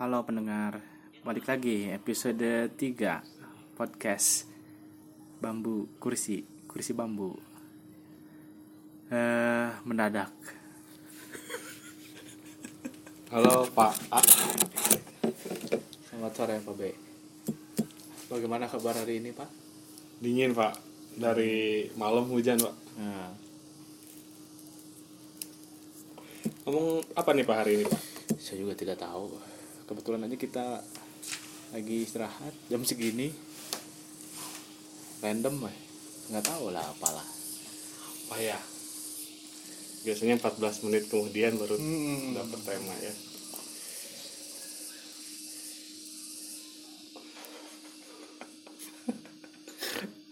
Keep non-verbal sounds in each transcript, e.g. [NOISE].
Halo pendengar, balik lagi episode 3 podcast Bambu Kursi, Kursi Bambu eh Mendadak Halo Pak A. Selamat sore Pak B Bagaimana kabar hari ini Pak? Dingin Pak. Dari malam hujan Pak. Nah, Ngomong apa nih Pak hari ini Pak? saya juga tidak tahu Kebetulan aja kita lagi istirahat jam segini Random eh nggak tahu lah apalah Apa ya? Biasanya 14 menit kemudian baru Hmm. dapat tema ya. [LAUGHS]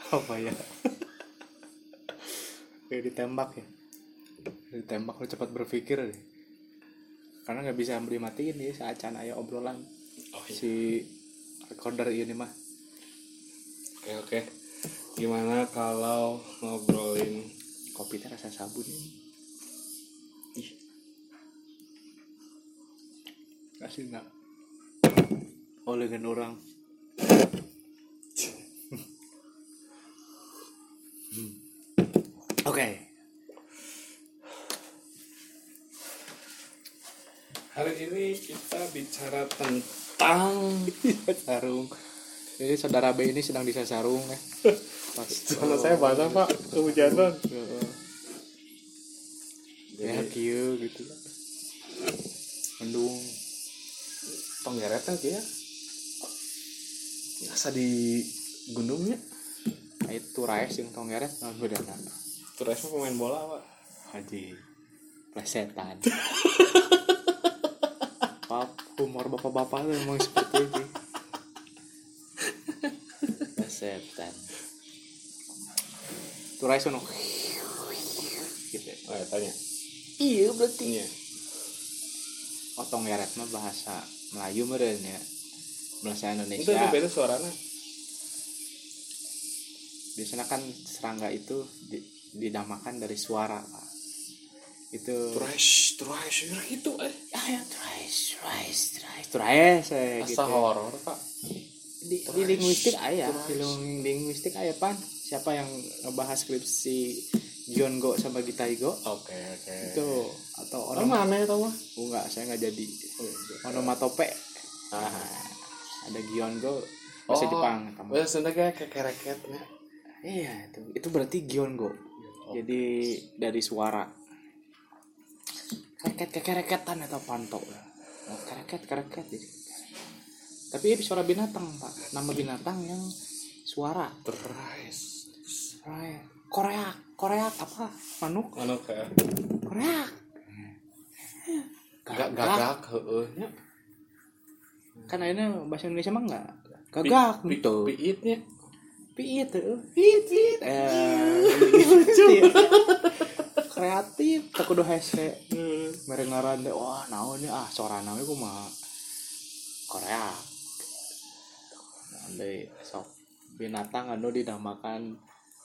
apa ya kayak ditembak ya ditembak lu cepat berpikir deh karena nggak bisa beri matiin nih saat can aya obrolan. Oh iya. si recorder ini mah. Oke oke. Gimana kalau ngobrolin kopi teh rasa sabun ih. Kasih nggak? Oleh dengan orang. Hmm. oke. hari kita bicara tentang sarung jadi saudara B ini sedang bisa sarung ya pas sama saya basah Pak kehujanan. ya kieu gitu mendung Penggeretnya ya. Biasa di gunungnya. Nah, itu rais yang tong ngeret nah, beda nah. Terus pemain bola Pak. haji plesetan [LAUGHS] Pap, humor bapak-bapak tuh emang seperti itu plesetan itu rais ono gitu Oh ya tanya. iya berarti Iya. otong ngeret mah bahasa Melayu meren ya bahasa Itu Indonesia ada beda suaranya. biasanya kan serangga itu di- dinamakan dari suara Pak. Itu Trash, trash, ya gitu eh. ayo trash trash trash trash eh, gitu. Asa horor pak. di, di linguistik ayah di ling- linguistik ayah pan siapa yang ngebahas skripsi Gion Go sama Gita Igo Oke oke. itu atau Oh, onom mana ya tau mah? oh, enggak saya nggak jadi onomatope Ah. ada Gion Go bahasa Jepang kamu Bahasa Sunda kayak kekereketnya. iya itu itu berarti Gion Go jadi dari suara kereket kekereketan atau panto. Oh, kereket kereket jadi tapi ini suara binatang pak. Nama binatang yang suara. Trash. Korea Korea Korea apa? Manuk? Anu kayak Korea. Gak gagak. heeh. Nya. kan ini bahasa Indonesia mah enggak. Gagak. gitu Piitnya. piit tuh piit piit eh [LAUGHS] kreatif tak kudu hese mereka ngaran deh wah naon ya? Ah suara naon ku mah Korea. Andai sok binatang anu dinamakan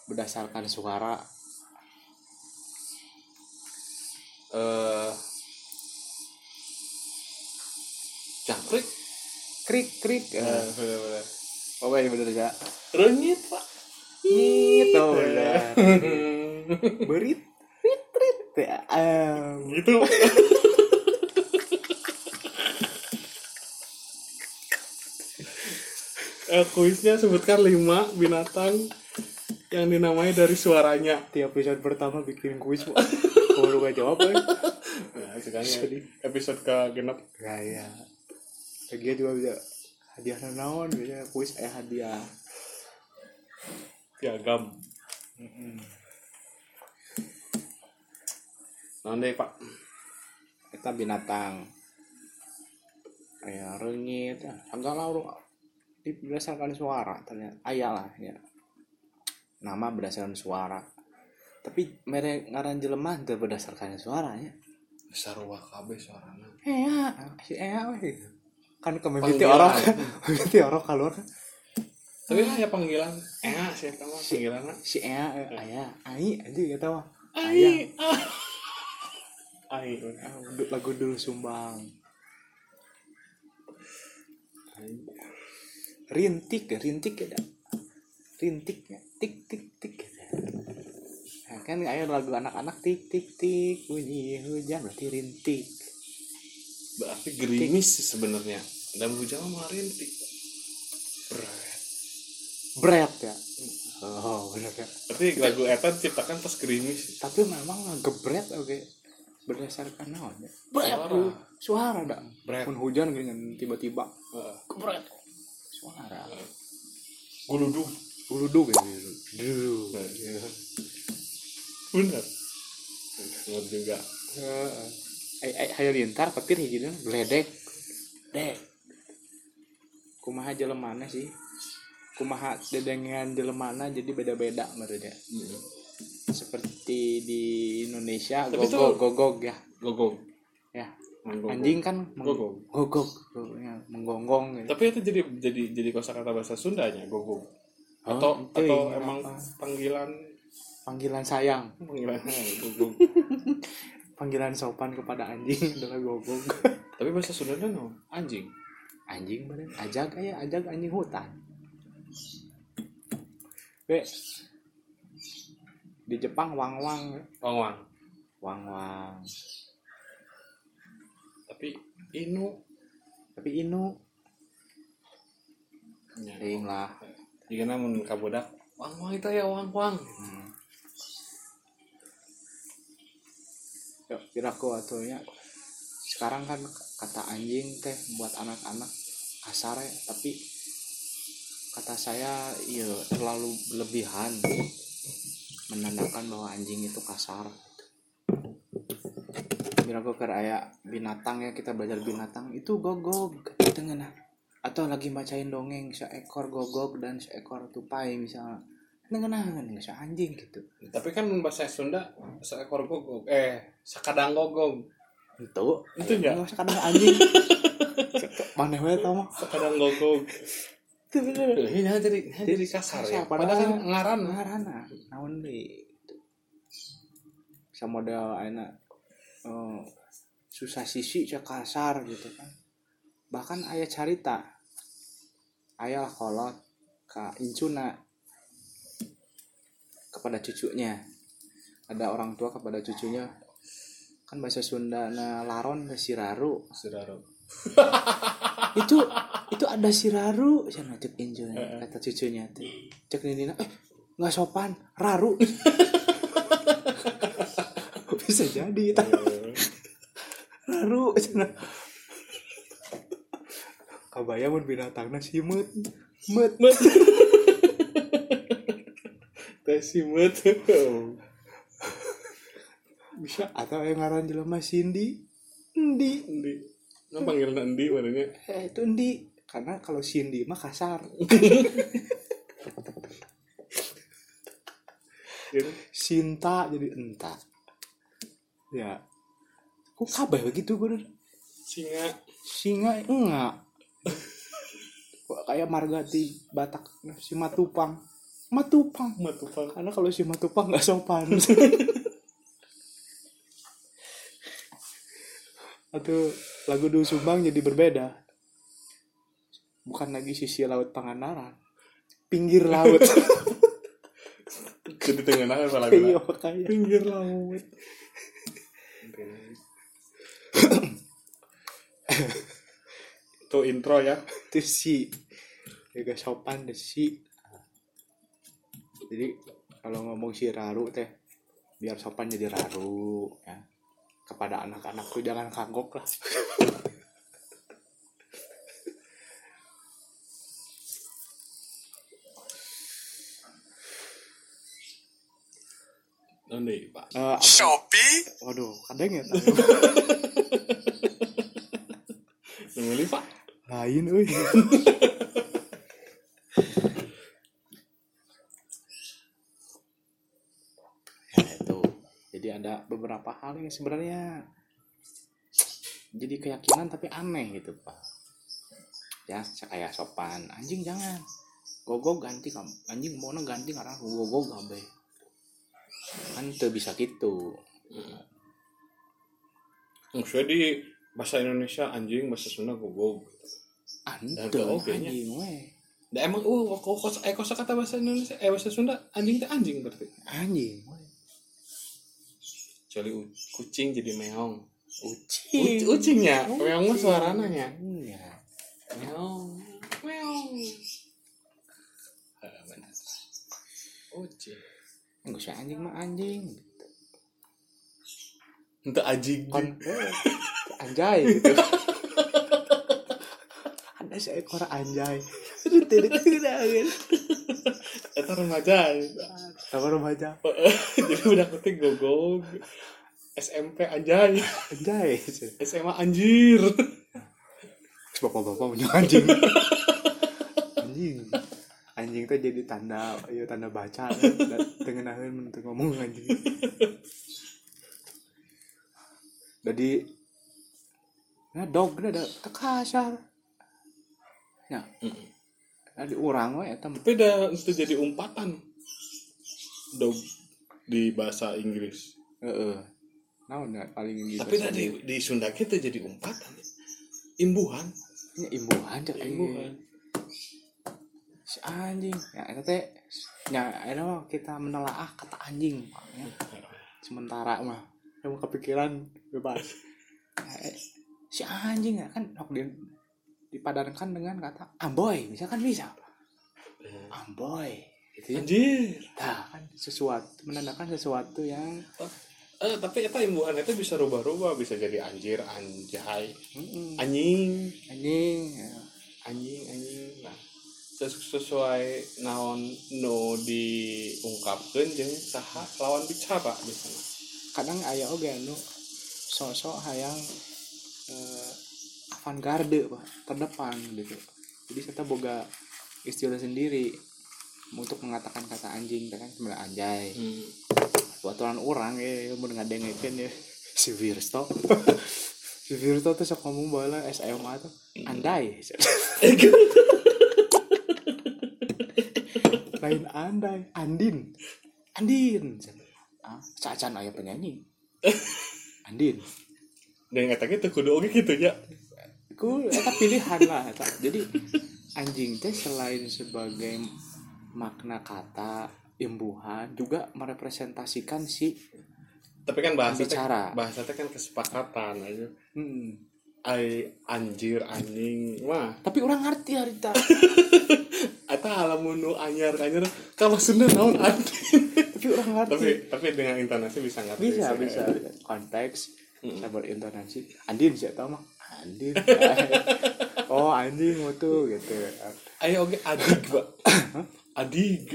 berdasarkan suara. Eh Cakrik. krik krik Eh, eh. bener-bener. apa ya bener ya Renyit pak. gitu bener. [LAUGHS] Berit ya em. Gitu. [LAUGHS] Eh, kuisnya sebutkan lima binatang yang dinamai dari suaranya. tiap episode pertama bikin kuis kalau lu gak jawab ya Nah, sekarang episode ke genap Gaya. Lagi juga bisa hadiah naon biasanya kuis eh hadiah. piagam. Nah, deh pak. Kita binatang. Kayak rengit, ya. urung di- berdasarkan suara ternyata. Ayah lah ya. Nama berdasarkan suara. Tapi mereka ngaran jelema teu berdasarkan suaranya. Sarwa kabeh suarana. Ea, si Ea weh. Kan kemimiti Panggilan. orang, [LAUGHS] kemimiti orang keluar kan. Tapi kan ya panggilan. Eh, siapa mah panggilannya? Si Ea, eh, ayah, aja gitu mah. Ai. Ai. Ah, lagu dulu sumbang. Rintik ya rintik ya rintik ya tik tik tik. Nah, kan kayak lagu anak-anak tik tik tik bunyi hujan berarti rintik. Berarti gerimis sih sebenarnya. Dan hujan mah rintik. Berat. berat ya? Oh benar ya. Tapi lagu eta diciptakan pas gerimis. Tapi memang gebret oke berdasarkan naon ya Suara. suara dak pun hujan dengan tiba-tiba. Heeh. gebret suara. Guludug uluduk ya dulu bener. Bener juga. Ay ay hayo lintar petir hiji deuna gledek dek. Kumaha jelemana sih? Kumaha dedengan jelemana jadi beda-beda menurut dia seperti di Indonesia Tapi gogog gogog ya. Gogong ya. Menggogong. anjing kan meng- Gogog. gogog ya, menggonggong gitu. tapi itu jadi jadi jadi kosakata bahasa Sundanya gogong Oh, atau atau iya, emang apa? panggilan? Panggilan sayang. Panggilan [LAUGHS] gogong panggilan sopan kepada anjing [LAUGHS] adalah gogog tapi bahasa Sundanya no anjing. Anjing bener. Ajag aya ajag anjing hutan. Be di Jepang wang wang wang wang wang wang tapi inu. Tapi inu. Ya. ting lah. Jika namun kabudak. Wang wang itu ya wang wang hmm. yuk kiraku atunya sekarang kan kata anjing teh buat anak-anak kasar ya. Tapi kata saya iya terlalu berlebihan menandakan bahwa anjing itu kasar. Biar aku kayak binatang ya kita belajar binatang itu gogog. Gitu ngena atau lagi bacain dongeng seekor gogog dan seekor tupai misalnya. Ngena ngena nggak anjing gitu. Tapi kan bahasa Sunda seekor gogong eh sekadang gogong itu? Itu ya? nggak usah kadang anjing [LAUGHS] mana wae tau mah. Sekadang gogong itu bener. Ini jadi jadi kasar ya. padahal kan ngaran. ngarana. Naon deui sama model enak eh, susah sisi cek kasar gitu kan. Bahkan ayah carita ayah kolot ka incuna kepada cucunya. Ada orang tua kepada cucunya. Kan bahasa Sunda na laron ke siraru saudara [LAUGHS] itu itu ada siraru sana cek injunya kata cucunya tuh. Cek nindina eh nggak sopan raru. [LAUGHS] Bisa jadi tak [LAUGHS] raru sana kabaya mun binatangna simut mut Met. Teh simut. bisa atau yang ngaran jelema Cindy Endi Endi. Nah panggil Nandi warnanya. eh itu Endi karena kalau Cindy mah kasar. Sinta jadi entah ya. Kok kabeh begitu gue Singa. singa enggak. Kok kayak Margati Batak si Matupang. Matupang. Matupang. karena kalau si Matupang nggak sopan [LAUGHS] atau lagu Duh Sumbang jadi berbeda. Bukan lagi sisi laut Pangandaran. Pinggir laut. Jadi tengah apa iya lagu? kayak Pinggir laut. Itu intro ya. itu si. Juga sopan deh si. Jadi kalau ngomong si Raru teh biar sopan jadi Raru ya kepada anak-anakku jangan kagok lah. Nanti pak. Apa- Shopee? Waduh kadang ya Nunggu [LAUGHS] pak. lain euy [LAUGHS] ya itu jadi ada beberapa hal yang sebenarnya jadi keyakinan tapi aneh gitu pak ya kayak sopan anjing jangan gogog ganti kamu anjing mau ganti karena gogog gabe kan tuh bisa gitu Maksudnya di bahasa Indonesia anjing, bahasa Sunda gogog. Ante oke nya. anjing we. Da emang uh kok kos eh kosa kata bahasa Indonesia eh bahasa Sunda anjing teh anjing berarti. Anjing. Kecuali kucing jadi meong. Ucing. U- ucingnya, meong mah suarana nya. Iya. Meong. Meong. Benar. Ucing. Enggak usah anjing mah anjing. Untuk anjing. Kon anjay gitu. [LAUGHS] Ada seekor anjay. Tidak tidak Eta remaja. Sama remaja. [LAUGHS] jadi udah ketik gogog. SMP anjay. Anjay. SMA anjir. Bapak-bapak punya anjing. anjing. Anjing teh jadi tanda, ya tanda baca. Tengenaheun mun teu ngomong anjing. Jadi nah dog ada kasar. Ya. Nah, di urang we eta. Tapi udah itu jadi umpatan. Dog di bahasa Inggris. Heeh. Naon ya paling di Tapi udah di, di Sunda kita jadi umpatan. Imbuhan. Nya imbuhan cek Imbuhan. si anjing ya eta teh nya eta mah kita menelaah kata anjing ya. sementara mah yang kepikiran bebas [LAUGHS] Ya, eh, si anjing ya kan nok di, dipadankan dengan kata amboy misalkan bisa amboy gitu ya Anjir. nah, kan sesuatu menandakan sesuatu yang Eh, tapi eta imbuhan itu bisa rubah-rubah, bisa jadi anjir, anjay, mm-mm, anjing, anjing ya. anjing, anjing. Nah, ses- sesuai naon no diungkapkan jeung saha lawan bicara di sana. kadang aya oge anu sosok hayang eh, avant-garde Pak, terdepan gitu. Jadi kita boga istilah sendiri untuk mengatakan kata anjing kan sebenarnya anjay. Hmm. baturan orang ya mau ngadengekeun ya [LAUGHS] si Virsto. [LAUGHS] Si Virsto tuh sok ngomong bala SMA tuh andai [LAUGHS] lain andai andin. Andin. Ah cacan aya penyanyi. Andin. Dan eta gitu kudu oge gitu ya. Ku eta [LAUGHS] pilihan lah eta. jadi anjing teh selain sebagai makna kata imbuhan juga merepresentasikan si Tapi kan bahasa Bicara. bahasa teh kan kesepakatan aja. hmm, Ai anjir anjing mah tapi orang ngerti harita [LAUGHS] eta halamun nu anyar-anyar kalau Sunda naon anjing. tapi orang ngerti tapi tapi dengan intonasi bisa ngerti bisa sih. bisa konteks Mm. saya berintonasi andin sih tau mah andin oh anjing tuh gitu. Ayo oke adig, Pak. adig.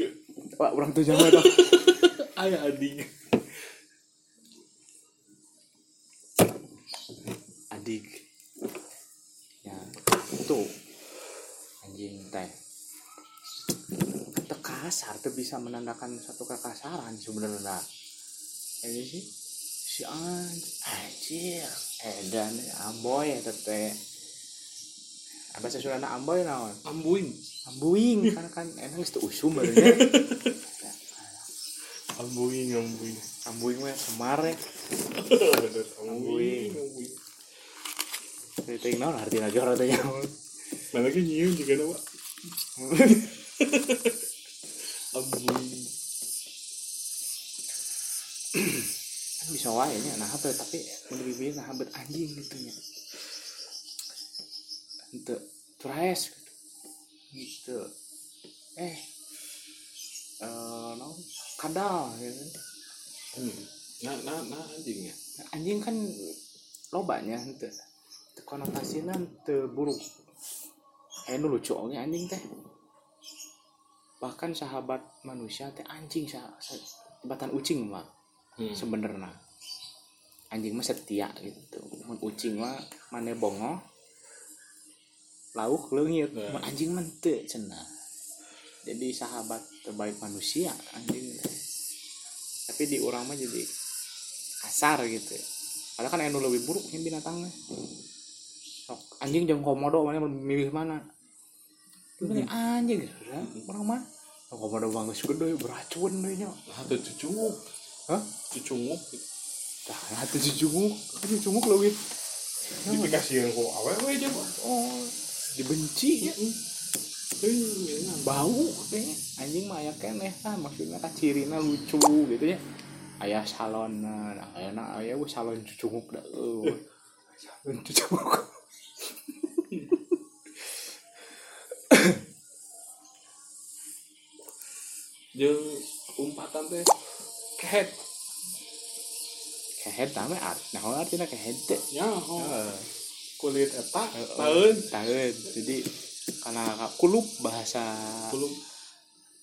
wah orang tuh jangan dong. Ayo adig. adik ya itu anjing teh. Kasar tuh bisa menandakan satu kekasaran sebenarnya. Ini sih si anjir edan amboy ya teh bahasa Sunda amboy naon Ambuing. ambuing karena kan enak itu usum barunya [LAUGHS] Ambuing, ambuing. ambuing mah kemarin Bener, Ambuing. ambuing. Ambuing. Ting naon artinya jor artinya Mana lagi nyium juga nama. [LAUGHS] Ambuing. Bisa wae nya nah apa tapi lebih pilih nah bet anjing gitu nya. Itu trash gitu. Eh eh no kadal gitu Hmm. Nah, nah, nah anjingnya. Nah, anjing kan lobanya itu konotasinya teu buruk eh nu lucu oge anjing teh. Bahkan sahabat manusia teh anjing sa, sa tibatan ucing mah Hmm. sebenarnya. Anjing mah setia gitu. Mun ucing mah mana bongo lauk leungit. Nah. mun anjing mah teu cenah. Jadi sahabat terbaik manusia anjing. Tapi di orang mah jadi kasar gitu. Padahal kan anu lebih buruk yang binatangnya. Sok. Anjing jeung komodo mana milih mana? Pilih anjing. gitu ya. orang mah komodo bagus gede beracun deh nya. Nah, tuh cucunguk. Hah Cucunguk. Dah, tuh si cunguk, si cunguk lebih. Dikasih yang kok awewe aja, Pak. Oh, dibenci ya enak. bau kayaknya anjing mah aya keneh lah maksudnya kan cirina lucu gitu ya ayah salon nah enak ayah gue salon cucunguk dah eueuh. salon cucunguk [COUGHS] jeung umpatan teh kehead. Namanya art nah artinya kehead teh ya oh. Heeh. kulit eta Heeh. taun. tahun jadi karena kulup bahasa belum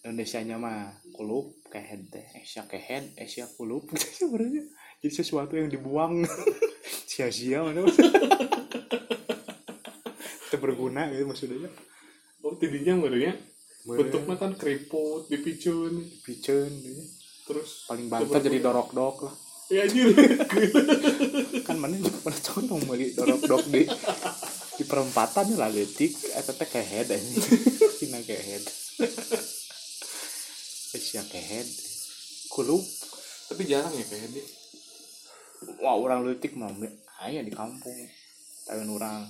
Indonesia nya mah kulup kehead teh Asia kehead Asia kulup. [LAUGHS] Gitu sebenarnya jadi sesuatu yang dibuang. [LAUGHS] Sia-sia mana? [LAUGHS] Itu berguna gitu maksudnya. Oh tidinya Bener. bentuknya kan keriput dipicun. Picen gitu. Terus paling banter jadi dorok dok lah. Ya anjir [LAUGHS] kan mana juga pernah condong beli dorok dok di di perempatan lah letik eta teh kehead aja [LAUGHS] cina kehead Asia kehead kulup. Tapi jarang ya kayak dia wah orang letik mah ayah di kampung. Tahun orang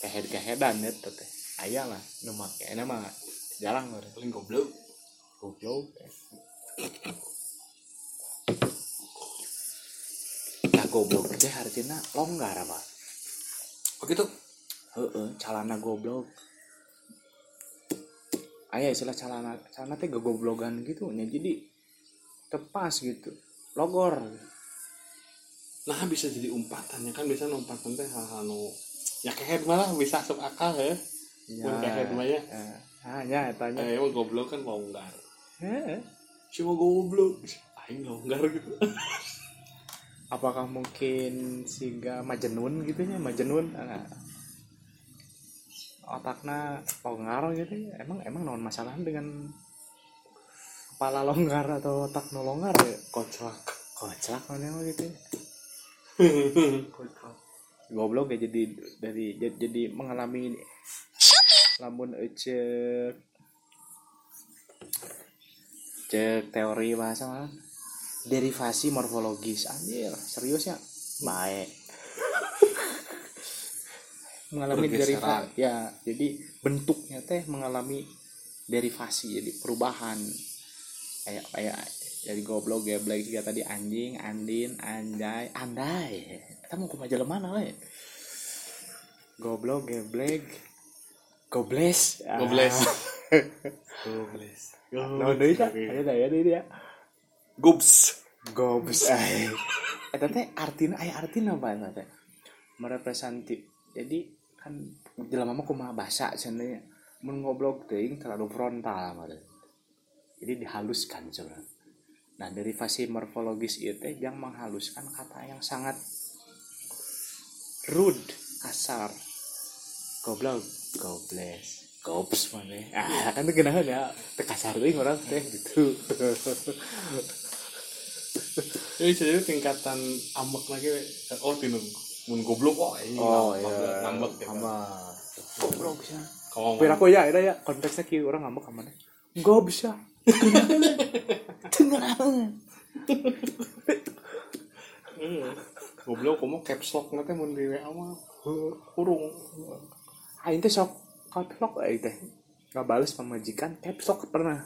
kehead keheadan ya teh. Ayah lah nu make enak mah jarang lah paling goblok. Goblok nah goblok teh artinya longgar apa? Begitu heeh calana goblok. Ayah istilah calana calana teh gogoblogan gitu nya. Jadi tepas gitu logor. Nah bisa jadi umpatannya. Kan bisa umpatan teh hal-hal nu ya kehet malah bisa asup akal ya. Kehead mah ya. eh, ah ya tanya eh emang goblok kan longgar. Heeh. Cuma goblok aing longgar gitu. Apakah mungkin sehingga majenun gitu ya? Majenun ah. otaknya longgar gitu ya? Emang emang non masalah dengan kepala longgar atau otak no longgar ya? Kocak kocak mana gitu ya? Goblok ya jadi dari jadi, jadi mengalami lamun cek cek teori bahasa mah derivasi morfologis anjir serius ya? Baik. [LAUGHS] Mengalami derivasi ya jadi bentuknya teh mengalami derivasi jadi perubahan. Kayak kayak jadi goblok geblek juga tadi anjing andin anjay andai. Kita mau ke majalah mana we goblok geblek gobles. Ah. Gobles. Gobles no deui dah aya dah ya deui ya gobs. Gobs. Eta teh artina aya artina apa eta teh merepresenti jadi kan jelema mah kumaha basa cenah mun ngoblok teuing terlalu frontal mah teh. jadi dihaluskan coba nah derivasi morfologis itu teh yang menghaluskan kata yang sangat rude kasar. Goblok. Gobles gops mana ah kan itu kenapa ya. Kasar teuing orang teh gitu. [LAUGHS] Jadi jadi tingkatan ambek lagi oh tinun mun goblok oh ini ngambek gitu. Sama. Goblok kalau Biar aku ya, ada ya konteksnya kiri orang ngambek ke mana? Gak bisa. Tenang. goblok kamu caps lock nanti mun di WA mah. Kurung Aing teh sok lock aing teh. Gak bales pemajikan caps lock pernah.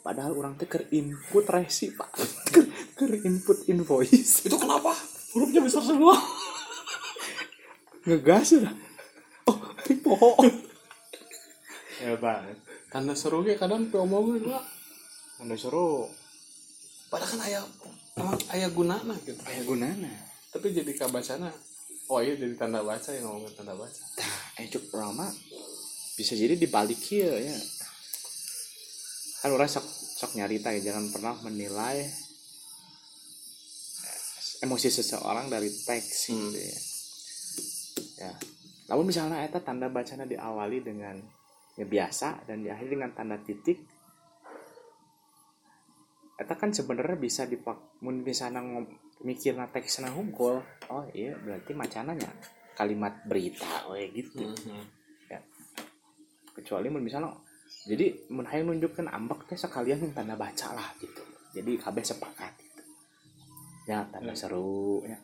Padahal orang teh ker input resi pak. [LAUGHS] Ker, ker input invoice. itu kenapa hurufnya besar semua Ngegas udah. Oh, poho. ya banget tanda seru ge kadang diomongin lah Anda suruh padahal kan ayah emang ayah gunana gitu kayak gunana. tapi jadi kabacana oh iya jadi tanda baca yang ngomongin tanda baca ejuk orang mah bisa jadi dibalik ya ya. Kan orang sok sok nyarita ya jangan pernah menilai eh, emosi seseorang dari teks Hmm. gitu ya. Ya. Namun misalnya eta tanda bacanya diawali dengan ya biasa dan diakhiri dengan tanda titik eta kan sebenarnya bisa dipak mun misalnya ngom- mikirna teksna hungkul oh iya berarti macananya kalimat berita we gitu. Kecuali mun misalnya jadi mun hayang nunjukkan ambek teh sekalian yang tanda baca lah gitu. Jadi kabeh sepakat gitu. Ya tanda Hmm. seru ya.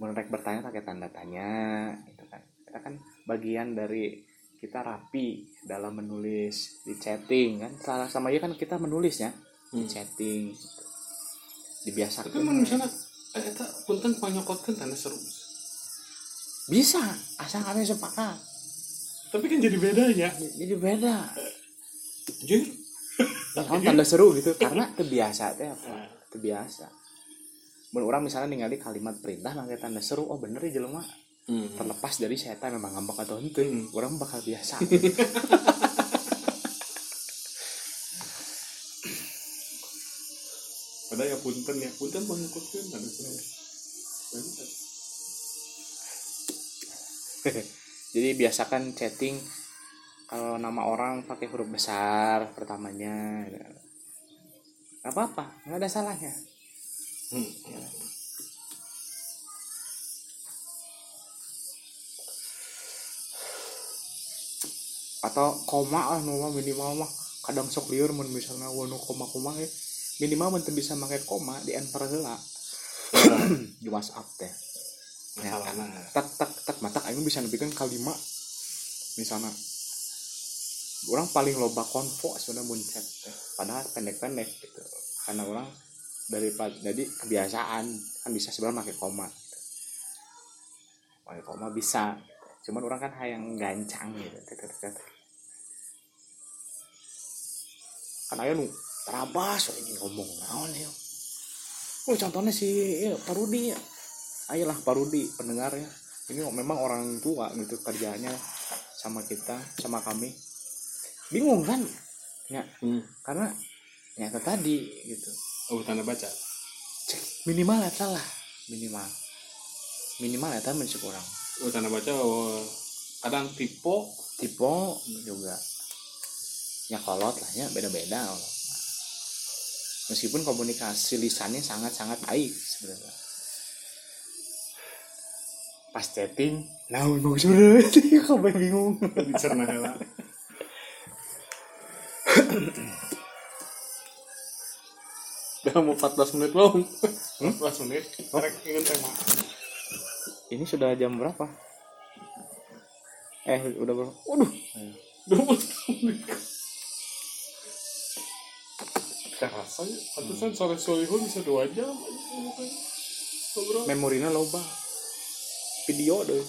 Mun rek bertanya pakai tanda tanya gitu kan. Kita kan bagian dari kita rapi dalam menulis di chatting kan. Salah sama aja kan kita menulisnya di Hmm. chatting dibiasakan. Tapi mun misalnya eta punten panyokotkeun tanda seru bisa asal kami sepakat. Tapi kan jadi bedanya jadi beda. Anjir Naon tanda seru gitu karena terbiasa teh apa? Terbiasa mun orang misalnya ningali kalimat perintah pakai tanda seru oh bener ya jelema. Hmm. terlepas dari saya memang ngambek atau henteu Hmm. orang bakal biasa [LAUGHS] padahal ya punten ya. Punten tanda seru Bener. jadi biasakan chatting kalau nama orang pakai huruf besar pertamanya. Nggak apa-apa nggak ada salahnya. Hmm. atau koma lah minimal mah. Kadang sok liur misalnya wanu koma koma ya minimal mun teu bisa pakai koma di enter heula. [CLEARS THROAT] Di WhatsApp teh. Ya, masalahnya tak tak tak matak aing bisa nebikeun kalimat misalnya. Orang paling loba konvo sebenarnya mun chat teh. padahal pendek-pendek gitu. Karena orang dari jadi kebiasaan. Kan bisa sebenarnya pakai koma gitu. pakai koma bisa. Cuman orang kan hayang gancang gitu. Kan aya nu terabas ini ngomong naon ya? Oh contohnya si ya, Parudi ya. Ayolah Parudi pendengarnya ini memang orang tua gitu kerjanya sama kita sama kami. Bingung kan? Ya hmm. karena nyata tadi gitu. Oh tanda baca? Cek minimal eta lah. Minimal. Minimal eta mencek orang. Oh tanda baca oh, kadang tipe. Tipe juga. Ya kolot lah ya beda-beda. Meskipun komunikasi lisannya sangat-sangat baik sebenarnya. Pas chatting nah maksudnya kamu bingung? Dicerna heula Udah mau 14 menit belum? 14 menit. Rek ingin tema. ini sudah jam berapa? Eh udah berapa? Waduh. 20 menit. Terasa ya, pantesan sore solihun bisa 2 jam. Memorinya loba. Video deh.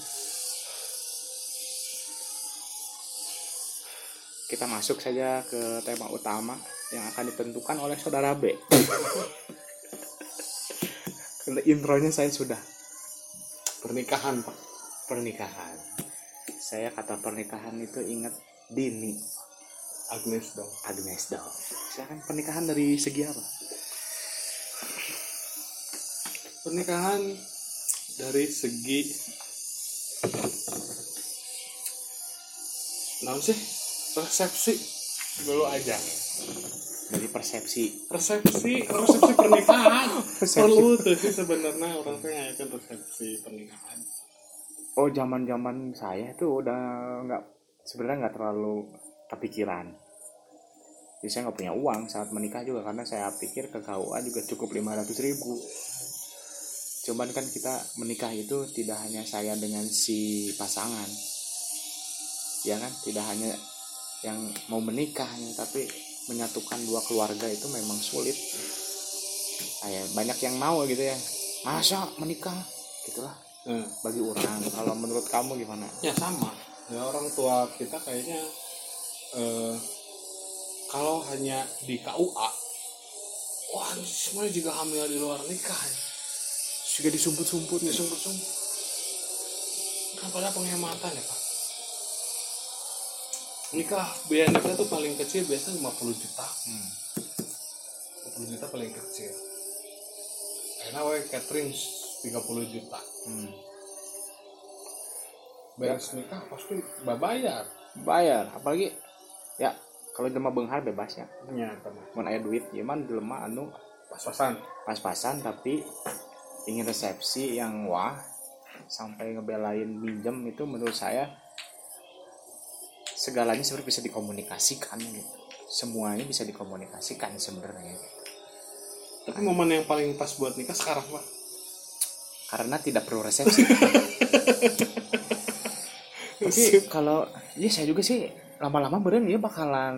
Kita masuk saja ke tema utama yang akan ditentukan oleh saudara B. [LAUGHS] Karena intronya saya sudah. Pernikahan, Pak. pernikahan. Saya kata pernikahan itu ingat Dini Agnes dong. Agnes dong silakan pernikahan dari segi apa Pernikahan dari segi Naon sih? Resepsi dulu aja. dari persepsi Resepsi, resepsi pernikahan. [LAUGHS] Resepsi. Perlu tuh sih sebenarnya orang tuh ngayakin resepsi pernikahan. oh zaman zaman saya tuh udah nggak sebenarnya nggak terlalu kepikiran. Jadi saya nggak punya uang saat menikah juga karena saya pikir ke KUA juga cukup 500 ribu. Cuman kan kita menikah itu tidak hanya saya dengan si pasangan ya kan? Tidak hanya yang mau menikah tapi menyatukan dua keluarga itu memang sulit. Kayak banyak yang mau gitu ya. Masa menikah? Gitulah. Nah, bagi orang kalau menurut kamu gimana? Ya sama. Ya orang tua kita kayaknya eh, kalau hanya di KUA, wah semuanya juga hamil di luar nikah. ya. juga disumput-sumput Ini sumput-sumput. Kan pada penghematan ya pak. Nikah biaya nikah tuh paling kecil biasanya 50 juta. Hmm. 50 juta paling kecil. Karena we catering 30 juta. Hmm. Beres nikah pasti bayar. bayar apalagi ya kalau jelema beunghar bebas ya Ya, teman. mun aya duit ya man jelema anu Pas-pasan. pas-pasan tapi ingin resepsi yang wah sampai ngebelain minjem itu menurut saya segalanya sebenarnya bisa dikomunikasikan gitu semuanya bisa dikomunikasikan sebenarnya Tapi momen yang paling pas buat nikah sekarang pak. karena tidak perlu resepsi [LAUGHS] tapi kalau ya saya juga sih lama-lama beren ya bakalan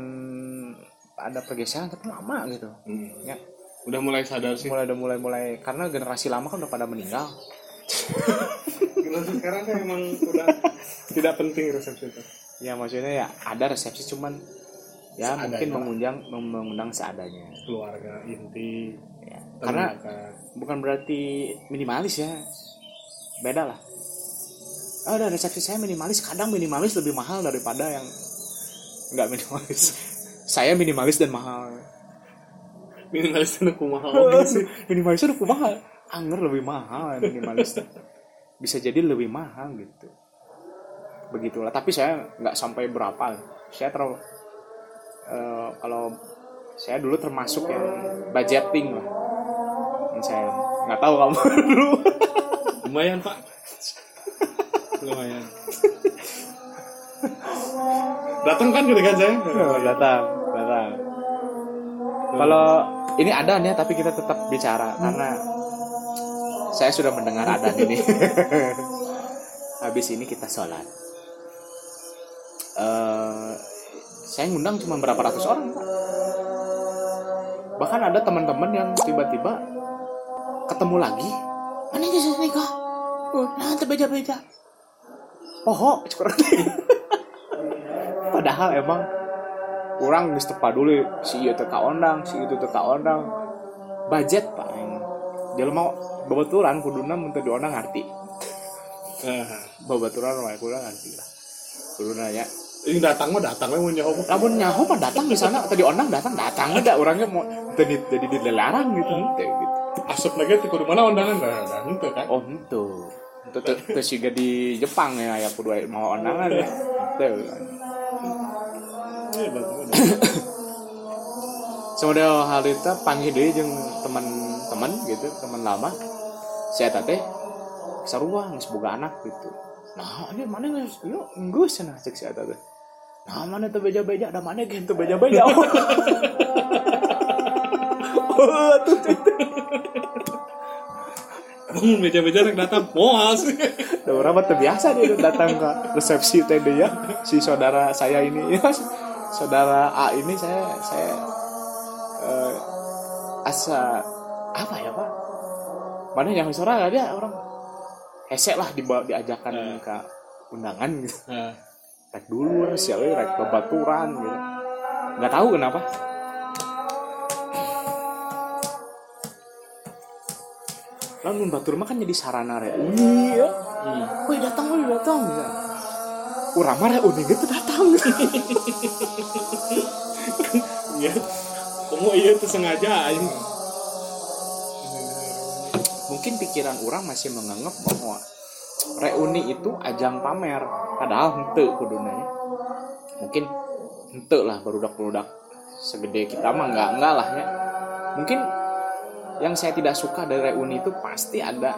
ada pergeseran tapi lama gitu. Hmm. ya. Udah mulai sadar sih. Mulai udah mulai mulai karena generasi lama kan udah pada meninggal. [LAUGHS] Generasi sekarang kan emang udah tidak penting resepsi itu. Ya maksudnya ya ada resepsi cuman ya Seadanya mungkin mengundang mengundang seadanya. Keluarga inti ya. karena bukan berarti minimalis ya. Beda lah. Ada resepsi saya minimalis kadang minimalis lebih mahal daripada yang nggak minimalis. Saya minimalis dan mahal. Minimalis kumaha oke sih minimalis itu mahal. Anger lebih mahal yang minimalis. Bisa jadi lebih mahal gitu. Begitulah. Tapi saya nggak sampai berapa. Saya terlalu eh, kalau saya dulu termasuk yang budgeting lah. Yang saya nggak tahu kamu [LAUGHS] dulu. Lumayan pak. Lumayan datang kan ketika saya Oh, datang datang. Kalau ini ada nih tapi kita tetap bicara karena saya sudah mendengar adan ini. [LAUGHS] Habis ini kita sholat. Eh, saya ngundang cuma berapa ratus orang Pak. bahkan ada teman-teman yang tiba-tiba ketemu lagi. Mana ini nikah oh, nah beja-beja oh [LAUGHS] padahal emang orang geus teu paduli si ieu teu kaondang si itu teu kaondang. Budget pak dia mau babaturan kuduna mun teu diondang ngarti babaturan mah kurang ngarti lah. Kuduna ya. Ini datang mah datang lah mau nyawa lamun nyaho mah datang di sana tadi ondang datang datang ada orangnya mau jadi jadi dilarang gitu ente gitu. Asup lagi di kudu mana undangan nah, nah itu kan. Oh itu teu teu siga di Jepang ya ya kudu mau ondangan ya betul. Semoga hal itu panggil deh jeung teman-teman gitu teman lama. Saya teh sarua geus boga anak gitu. Nah ini mana geus yuk geus cenah cek saya teh. Nah mana tuh beja-beja? Ada mana gen tuh beja-beja? [LAUGHS] Oh tuh Emang meja-meja rek datang? Moas Udah mah terbiasa dia datang ke resepsi teh dia si saudara saya ini. ya [LAUGHS] saudara A ini saya saya eh, asa apa ya pak mana yang suara dia orang hesek lah dibawa diajakan Eh. ke undangan gitu nah, rek dulu siapa rek bebaturan gitu nggak tahu kenapa lalu batur mah kan jadi sarana reuni ya hmm. Woi datang, woi datang. Ya. Urang mah reuni gitu. Ya kamu iya tuh sengaja Mungkin pikiran orang masih menganggap bahwa reuni itu ajang pamer. Padahal hente kuduna ya. Mungkin hente lah barudak-barudak segede kita mah enggak enggak lah ya. Mungkin yang saya tidak suka dari reuni itu pasti ada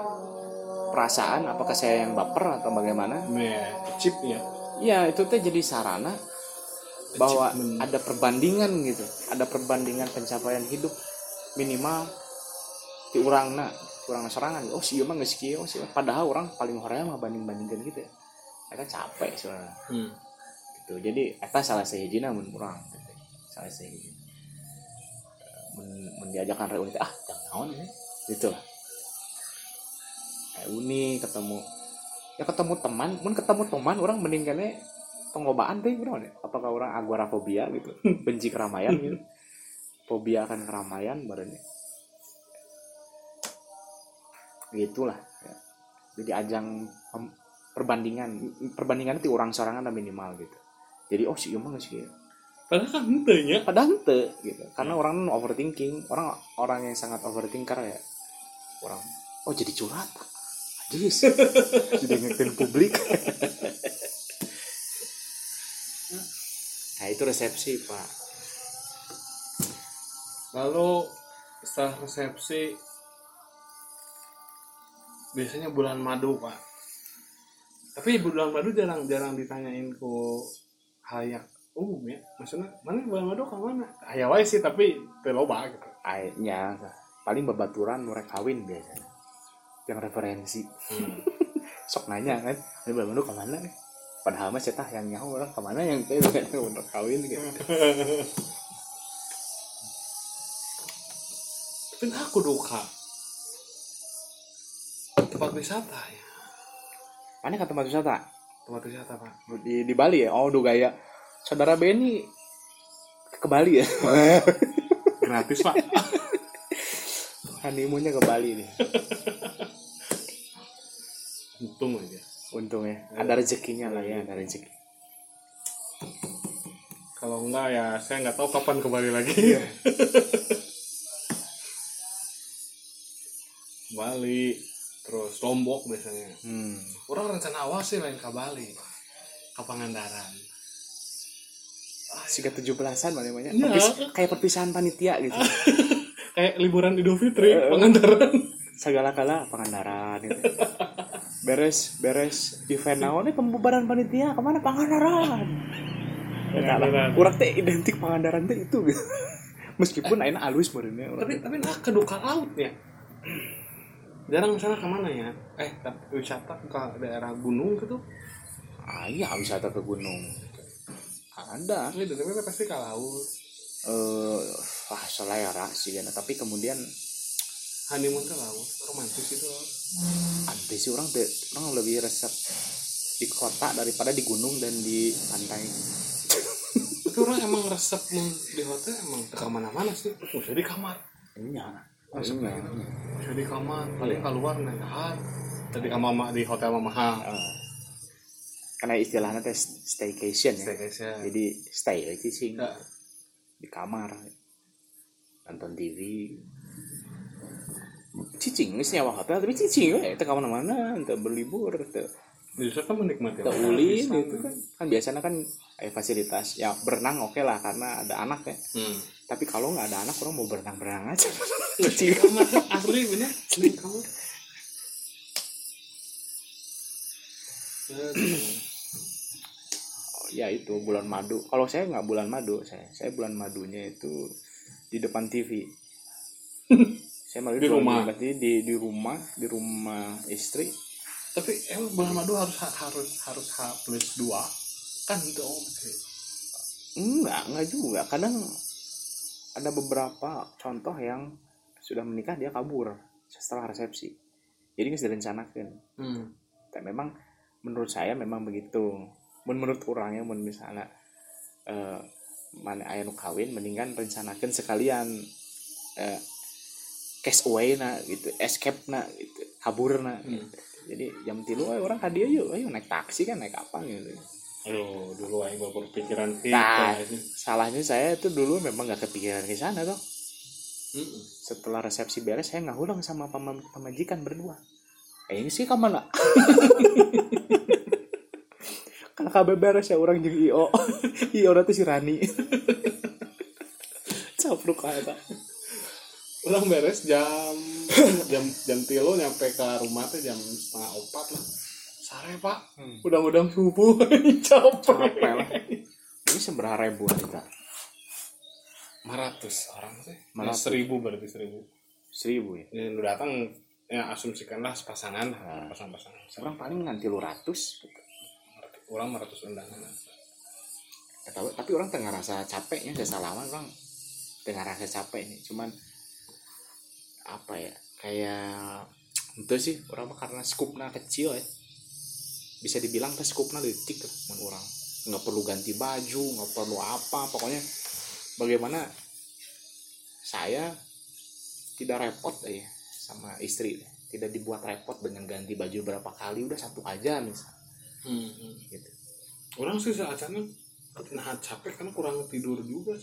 perasaan apakah saya yang baper atau bagaimana nah chip ya itu teh jadi sarana bahwa Achievement. ada perbandingan gitu. Ada perbandingan pencapaian hidup minimal di orang na orang serangan. Oh sih mah nggak sih oh padahal orang paling hoream mah banding bandingkan gitu ya mereka capek sebenarnya. Hmm. gitu. Jadi eta salah sehijina mun urang gitu. salah sehiji mun mun diajakan reuni teh, ah jangan naon ya gitu lah. Reuni ketemu ya ketemu teman mun ketemu teman orang mending kene pengobaan kunaon ya apakah orang agorafobia gitu? [LAUGHS] Benci keramaian gitu? Fobia akan keramaian badannya. Gitulah ya. jadi ajang perbandingan perbandingan itu orang sorangan ada minimal gitu. Jadi oh sih emang sih padahal kan ente nya. Padahal ente gitu. Karena orang nu overthinking orang orang yang sangat overthinker ya. Orang oh jadi curhat Jis [LAUGHS] jadi ngetin publik. Nah itu resepsi pak. Lalu setelah resepsi biasanya bulan madu pak. Tapi bulan madu jarang jarang ditanyain ku hayak umum ya. Maksudnya mana bulan madu ke mana? Aya wae sih tapi loba gitu. Airnya paling babaturan nurek kawin biasanya yang referensi. [LAUGHS] Sok nanya kan ini baru ke mana nih? Padahal mah cetah yang nyaho orang ke mana yang teh [LAUGHS] untuk kawin gitu. [LAUGHS] Tapi aku duka. Tempat wisata ya. Mana ke tempat wisata? Tempat wisata pak. Di di Bali ya? Oh do gaya saudara Benny ke Bali ya? Gratis pak. Honeymoonnya ke Bali nih untung aja untung ya. Ada rezekinya lah ya ada rezeki. Kalau enggak ya saya nggak tahu kapan kembali lagi. [LAUGHS] Bali terus Lombok biasanya. Hmm. orang rencana awal sih lain ke Bali ke Pangandaran. Siga tujuh belasan mana namanya Iya. Perpis- kayak perpisahan panitia gitu. [LAUGHS] Kayak liburan Idul Fitri Pangandaran. Segala kala Pangandaran gitu. [LAUGHS] beres beres. Event naon nih pembubaran panitia. Ke mana Pangandaran? Ya, tak lah. Pangandaran. Urang teh identik Pangandaran teh itu gitu. meskipun aina alus meureunnya urang tapi tapi nah keduka laut ya? Jarang misalnya ke mana ya? Eh wisata ke daerah gunung gitu ah iya wisata ke gunung. Ada. Ini tapi pasti ke laut. Eh wah selera sih kan tapi kemudian honeymoon ke laut romantis itu aneh sih orang teh orang lebih resep di kota daripada di gunung dan di pantai. Tapi orang emang resep di hotel emang ke mana-mana sih. Usah di kamar. Iya. Resepnya iya. gitu. di kamar. Paling keluar naik dahar tadi mama di hotel mama ha Eh, karena istilahnya teh staycation ya. Ya jadi stay lagi sih. Di kamar. Nonton TV cicing nggak nyawa hotel tapi cicing we teu ka mana-mana teu berlibur teu justru kan menikmati teu ulin pisan. gitu kan. kan. Biasanya kan eh, fasilitas ya berenang oke lah karena ada anak ya. Hmm. tapi kalau nggak ada anak orang mau berenang berenang aja [LAUGHS] kecil kamar asli bener. Di kamar ya itu bulan madu. Kalau saya nggak bulan madu saya saya bulan madunya itu di depan TV [LAUGHS] saya malah Di rumah? di, di di rumah di rumah istri. Tapi emang bulan madu harus harus harus H plus dua. Kan itu om sih. Enggak enggak juga. Kadang ada beberapa contoh yang sudah menikah dia kabur setelah resepsi. Jadi nggak direncanakan. Hmm. tapi memang menurut saya memang begitu. Menurut orangnya mun misalnya eh, mana aya nu kawin mendingan rencanakan sekalian. Eh, cash away na gitu escape na gitu kabur na Hmm. gitu. jadi jam tilu ayo orang hadiah yuk ayo naik taksi kan naik apa gitu aduh dulu aing baru berpikiran Nah. gitu salahnya saya tuh dulu memang nggak kepikiran ke sana tuh Mm-mm. setelah resepsi beres saya nggak ulang sama pama- pemajikan berdua eh ini sih ke mana [LAUGHS] karena kabar beres ya orang jeung io [LAUGHS] io nanti si Rani [LAUGHS] capruk aja Ulang beres jam jam jam tilo nyampe ke rumah tuh jam setengah opat lah. Sare pak, Hmm. udang-udang subuh [LAUGHS] capek. capek lah ini seberapa ribu kita 500 orang sih. Malah Nah, seribu berarti seribu. seribu ya Yang udah datang ya asumsikanlah pasangan Ah. pasang-pasangan. orang paling nanti lu ratus. Orang 500 undangan. Ya, tapi, orang tengah rasa capeknya saya salaman orang tengah rasa capek nih cuman apa ya kayak itu sih orang mah karena skupnya kecil ya. Bisa dibilang teh skupnya detik lah mun orang. Nggak perlu ganti baju nggak perlu apa pokoknya bagaimana saya tidak repot ya sama istri. Tidak dibuat repot dengan ganti baju berapa kali udah satu aja misal. Hmm. gitu. Orang sih saatnya nah capek karena kurang tidur juga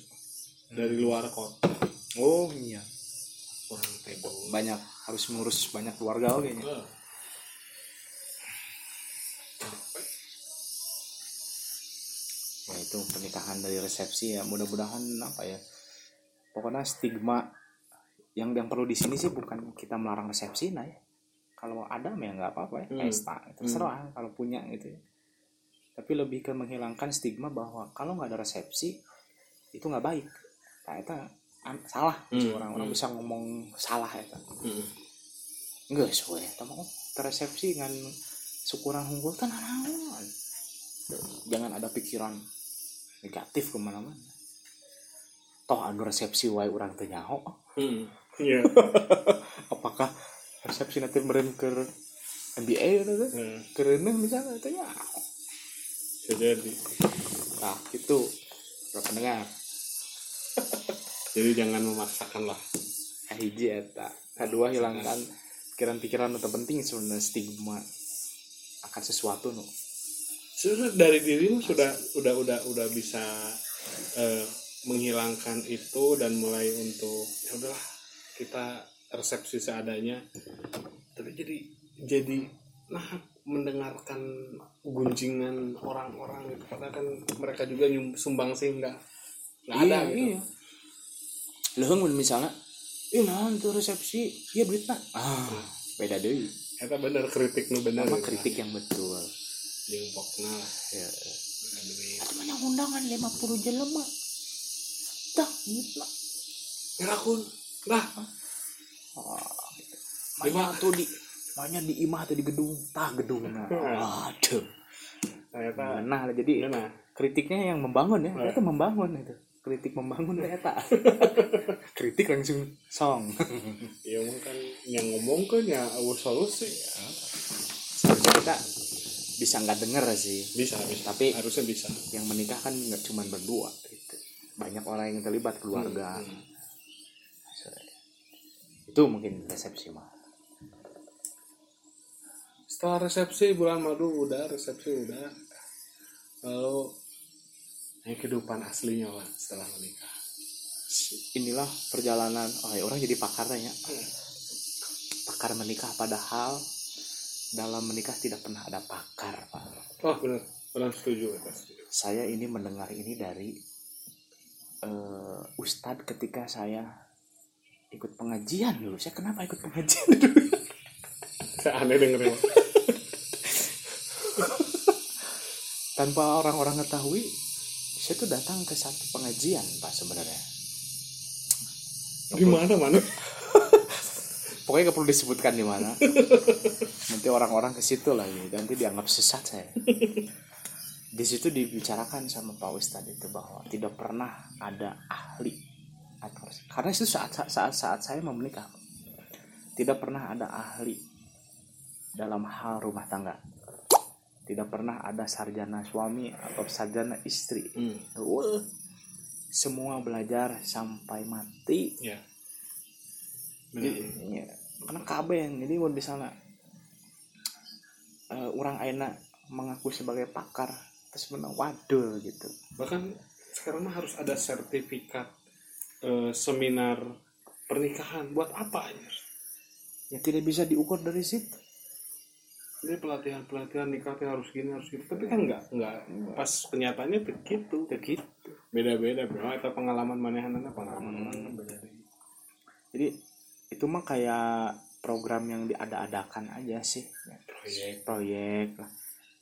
dari luar kota. Oh iya banyak harus mengurus banyak keluarga oke nya. Capek. Nah itu pernikahan dari resepsi ya. Mudah-mudahan apa ya pokoknya stigma yang yang perlu di sini sih bukan kita melarang resepsi nah ya. Kalau ada ya nggak apa-apa ya. Hmm. pesta terserah kalau punya gitu ya. Tapi lebih ke menghilangkan stigma bahwa kalau nggak ada resepsi itu nggak baik. Nah itu salah. Hmm, orang-orang hmm. bisa ngomong salah ya Hmm. enggak sesuai ya. Mau teresepsi dengan syukuran unggul kan naon jangan ada pikiran negatif ke mana-mana. Toh anu resepsi wae orang teu nyaho. Hmm. iya. [LAUGHS] Apakah resepsi nanti meren ke NBA gitu tuh Hmm, karena misalnya nyaho. Bisa jadi. Nah itu para pendengar [LAUGHS] jadi jangan memaksakan lah hiji eta. Kedua hilangkan pikiran-pikiran atau penting sebenarnya stigma akan sesuatu no Sebenarnya dari dirimu sudah udah udah udah bisa eh, menghilangkan itu dan mulai untuk ya udahlah kita resepsi seadanya. Tapi jadi jadi nah mendengarkan gunjingan orang-orang itu padahal kan mereka juga nyum- sumbang sih nggak nggak ada Iya, gitu. iya. Leuheung mun misalnya. Ih naon tuh resepsi? Iya duitna ah beda deui. Eta bener kritik nu bener. Gitu. kritik yang betul. Jengpokna. Lah ya Aduh, banyak undangan? 50 jelema dah duitna ngerakun lah ah gitu. Lima. Banyak tuh di banyak di imah atau di gedung. Tah gedung. Nah. Aduh nah jadi nah kritiknya yang membangun ya. Nah. itu membangun itu kritik membangun ternyata [LAUGHS] kritik langsung song. [LAUGHS] Ya kan yang ngomong kan ya awal solusi seharusnya kita bisa nggak denger sih. Bisa bisa. Tapi- harusnya bisa. yang menikah kan nggak cuma berdua gitu. banyak orang yang terlibat keluarga. Hmm. itu mungkin resepsi mah setelah resepsi bulan madu udah resepsi udah. Lalu yang kehidupan aslinya lah setelah menikah. Inilah perjalanan oh ya, orang jadi pakar tanya pakar menikah padahal dalam menikah tidak pernah ada pakar Pak. oh benar. Benar setuju ya saya ini mendengar ini dari eh, ustadz ketika saya ikut pengajian dulu. Saya kenapa ikut pengajian [LAUGHS] dulu? Saya aneh dengerin tanpa orang-orang ketahui saya tuh datang ke satu pengajian pak sebenarnya. Di mana mana [LAUGHS] pokoknya gak perlu disebutkan di mana. Nanti orang-orang ke situ lagi nanti dianggap sesat saya. Di situ dibicarakan sama Pak Ustadz itu bahwa tidak pernah ada ahli. Karena itu saat saat saat saya mau menikah tidak pernah ada ahli dalam hal rumah tangga tidak pernah ada sarjana suami atau sarjana istri. Hmm. Wah, semua belajar sampai mati. Ya. Jadi ya, karena kabeh. Jadi mau di sana eh, orang aina mengaku sebagai pakar terus menang wadul gitu. Bahkan sekarang mah harus ada sertifikat eh, seminar pernikahan. Buat apa ya ya tidak bisa diukur dari situ ini pelatihan pelatihan nikah harus gini harus gitu. Tapi kan enggak enggak pas kenyataannya begitu begitu. Beda beda bro itu pengalaman manehanana pengalaman Hmm. mana beda jadi itu mah kayak program yang diada-adakan aja sih. Proyek. Proyek lah.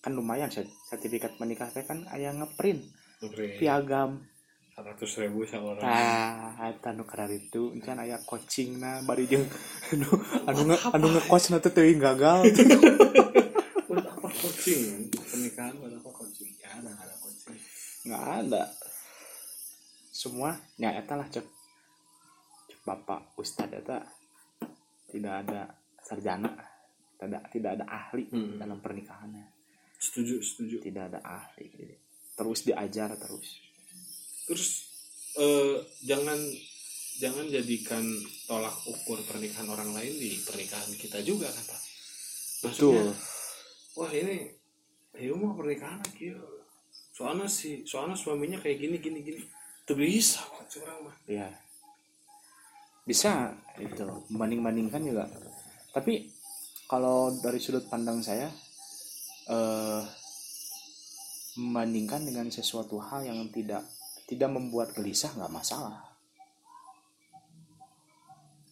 Kan lumayan sert- sertifikat menikah teh kan aya ngeprint. Proyek piagam. Seratus ribu seorang. Tah, eta nu karar itu kan aya coaching na bari jeung [LAUGHS] anu anu nge anu nge-coach na teh teuing gagal [LAUGHS] coaching pernikahan buat apa coaching ya ada nggak ada coaching nggak ada. Semua ya eta lah cek cek bapak ustad eta tidak ada sarjana. Tidak tidak ada ahli Hmm. dalam pernikahannya. Setuju setuju. Tidak ada ahli. Jadi, terus diajar terus. Terus eh, jangan jangan jadikan tolak ukur pernikahan orang lain di pernikahan kita juga pak Maksudnya, betul wah ini ya mah pernikahan lagi soalnya si soalnya suaminya kayak gini gini gini. Tuh bisa kok curang mah. Ya bisa itu membanding bandingkan juga. Tapi kalau dari sudut pandang saya eh membandingkan dengan sesuatu hal yang tidak tidak membuat gelisah nggak masalah.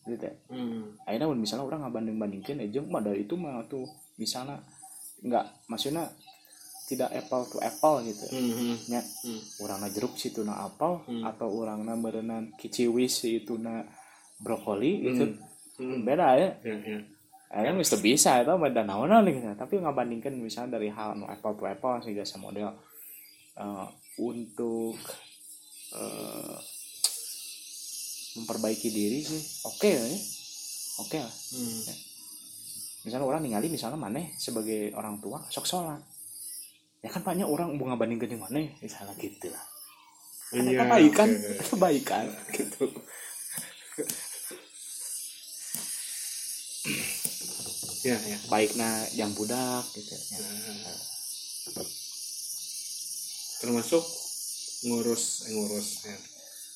Gitu ya? Hmm. akhirnya misalnya orang nggak banding bandingkan aja mah dari itu mah tuh misalnya nggak maksudnya tidak apple to apple gitu Hmm. nya Hmm. urangna jeruk situ na apel Hmm. atau urangna berenang kiciwis itu na brokoli gitu Hmm. beda ya ya ya kan bisa bisa itu beda naon gitu tapi ngabandingkan misalnya dari hal nu apple to apple sih jasa model eh, untuk eh, memperbaiki diri sih oke ya oke lah Hmm. Misalnya orang ningali misalnya mana sebagai orang tua sok sholat ya kan banyak orang mau ngabandingkan yang mana misalnya gitu lah kan Iya, kebaikan oke. kebaikan [LAUGHS] gitu Iya, iya. baiknya yang budak gitu ya. Nah, termasuk ngurus eh, ngurus ya.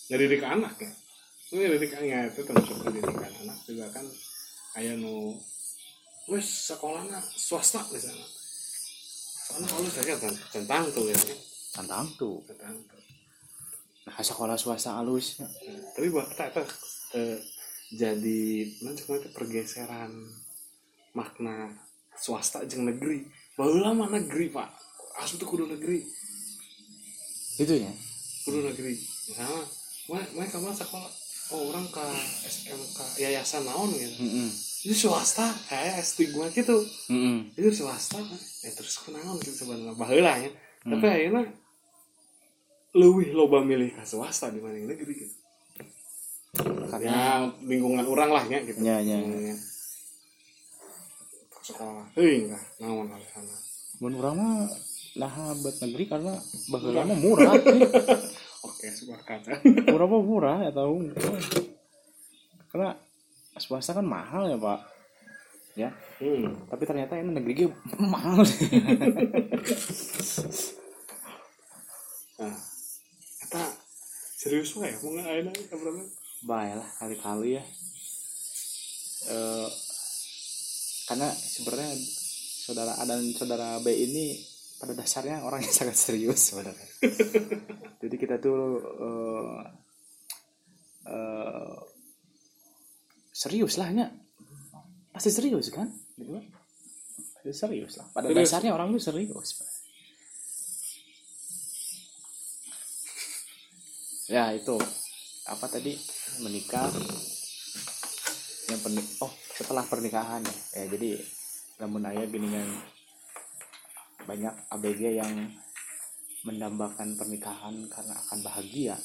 ngedidik anak ya ngedidik anak itu termasuk pendidikan anak juga kan kayak nu wes sekolahnya swasta misalnya soalnya kalau saya kan tentang tuh ya. Tantang tuh tentang tuh nah sekolah swasta alus. Ya. tapi buat kita itu eh, jadi nanti nanti pergeseran makna swasta jeung negeri. Baru lama negeri pak. Asli tuh kudu negeri. Gitu ya? Kudu negeri. Misalnya mana mana kamu sekolah? Oh orang ke SMK yayasan naon gitu. Mm-mm. Ini swasta kayak stigma gitu. Mm-mm. itu swasta ya terus kenaon gitu sebenarnya baheula ya. Tapi akhirnya lebih loba milih ke swasta dibanding negeri gitu. Karena ya lingkungan orang lah ya gitu. Ya, ya, ya. Ke sekolah. Heuh enggak naon alasanna menurut orang mah lah buat negeri karena baheula mah murah [LAUGHS] oke sepakat murah mah murah ya tahu. Karena swasta kan mahal ya pak. Ya. Hmm. tapi ternyata ini negeri ge [LAUGHS] mahal nah kata serius wae mau nggak ada kabarnya baik lah kali-kali ya. Eh, karena sebenarnya saudara A dan saudara B ini pada dasarnya orang yang [LAUGHS] sangat serius sebenarnya. [LAUGHS] Jadi kita tuh eh, eh, serius lah ya pasti serius kan? Gitu. Kan pasti serius lah. Pada Serius. dasarnya orang itu serius. Ya itu. Apa tadi? Menikah. Yang perni oh setelah pernikahan ya, ya jadi namun ayah geningan banyak ABG yang mendambakan pernikahan karena akan bahagia.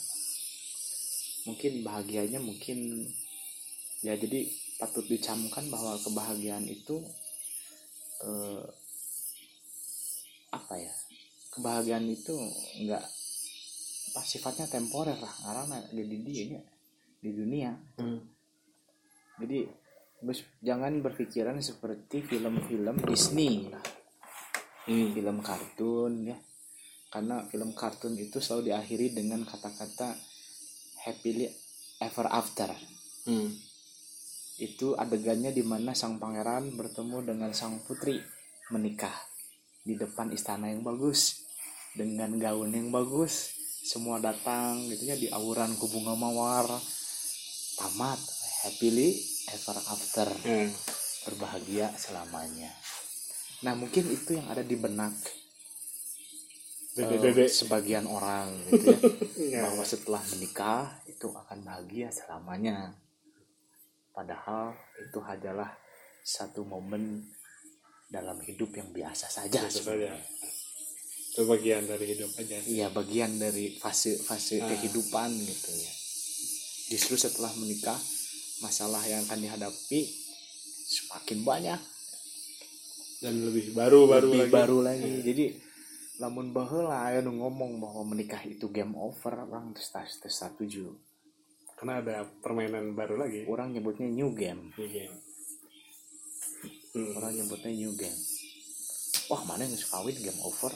Mungkin bahagianya mungkin ya jadi patut dicamkan bahwa kebahagiaan itu eh, apa ya kebahagiaan itu enggak apa sifatnya temporer lah karena di dunia di dunia hmm. jadi bes- jangan berpikiran seperti film-film Disney lah Hmm. film kartun ya karena film kartun itu selalu diakhiri dengan kata-kata happily ever after Hmm. Itu adegannya di mana sang pangeran bertemu dengan sang putri menikah di depan istana yang bagus dengan gaun yang bagus semua datang gitu ya di auran ku bunga mawar tamat happily ever after Ya. berbahagia selamanya nah mungkin itu yang ada di benak Dede eh, dede. sebagian orang gitu ya [LAUGHS] Ya. bahwa setelah menikah itu akan bahagia selamanya. Padahal itu hanyalah satu momen dalam hidup yang biasa saja. Biasa sebenarnya. saja. Itu bagian dari hidup aja. Iya bagian dari fase-fase Ah. kehidupan gitu ya. Justru setelah menikah masalah yang akan dihadapi semakin banyak, Dan lebih baru baru lebih lagi. baru lagi. Jadi lamun baheula aya nu ngomong bahwa menikah itu game over, orang terus terus terus setuju. Karena ada permainan baru lagi. Orang nyebutnya new game. Iya. Hmm. orang nyebutnya new game wah mana yang suka kawin game over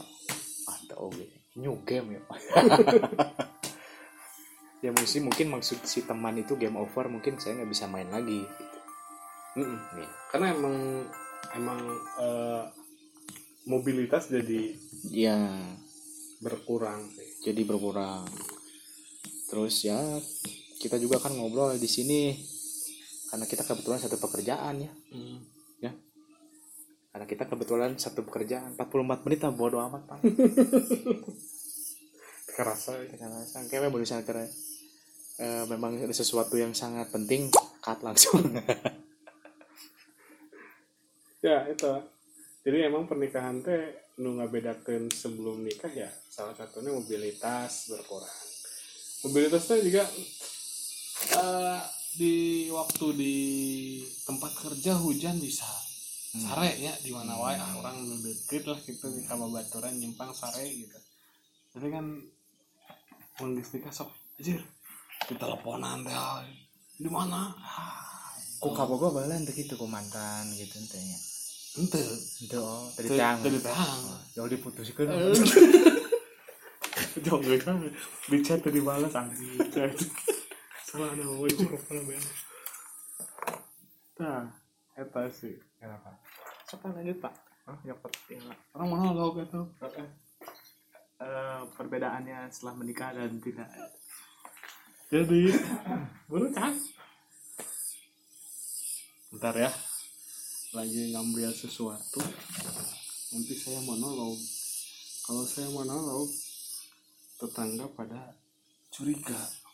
ada oke new game ya [LAUGHS] ya mungkin mungkin maksud si teman itu game over mungkin saya nggak bisa main lagi gitu. Mm-mm. Nih. Karena emang emang eh, mobilitas jadi ya berkurang sih. jadi berkurang terus ya kita juga kan ngobrol di sini. Karena kita kebetulan satu pekerjaan ya. Hmm. karena kita kebetulan satu pekerjaan. 44 menit lah bodo amat pak. [LAUGHS] Kerasa. ya. karena sangkanya baru kira eh, memang ada sesuatu yang sangat penting cut langsung. [LAUGHS] Ya itu. Jadi emang pernikahan teh nu ngabedakeun sebelum nikah ya salah satunya mobilitas berkurang. Mobilitasnya juga eh, di waktu di tempat kerja hujan bisa sare ya di mana wae ah, orang deket lah gitu di kababaturan nyimpang sare gitu. Tapi kan nikah sok anjir diteleponan teh ah, di mana? Kok kabogo balen teh gitu ku mantan gitu entenya ente. Itu oh tadi Teu- tang. teu ditang. jauh diputuskan [LAUGHS] Jauh gak kan di chat tadi balas anjing [LAUGHS] salah ada mau cukup kalau bener nah eta sih. Kenapa sok lanjut pak? Nyopot ya orang mana lo gitu Eh, perbedaannya setelah menikah dan tidak. Jadi [COUGHS] baru kan? Bentar ya. Lagi ngambil sesuatu. Nanti saya monolog. Kalau saya monolog tetangga pada curiga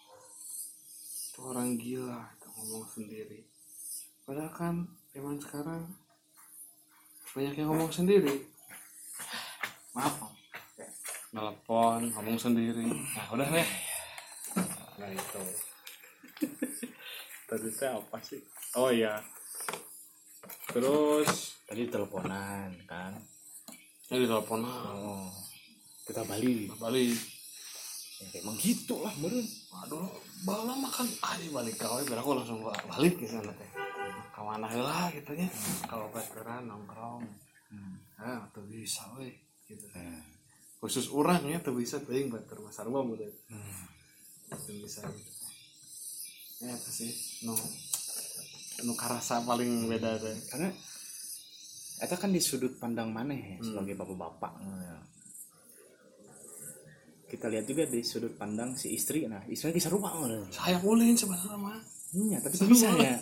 itu orang gila itu ngomong sendiri. Padahal kan zaman sekarang banyak yang ngomong sendiri. Maaf Om. nelpon ngomong sendiri. Nah udah deh nah itu. [LAUGHS] Tadi teh apa sih? Oh iya. Terus? Tadi teleponan kan? Ini telepon oh kita balik. Balik. ya, emang gitu lah meren. Aduh bala makan. Ah ini balik kawin biar aku langsung balik ke sana teh. Ke mana lah gitu ya. Kalau veteran nongkrong. Ah tuh bisa weh gitu. Khusus orang ya tuh bisa tuh yang batur mas muda tuh bisa gitu. Ya itu sih no no karasa paling beda deh karena itu kan di sudut pandang mana ya sebagai bapak-bapak. Ya. Kita lihat juga di sudut pandang si istri. Nah istri kisah rumah saya ulin sebenarnya mah iya tapi bisa ya.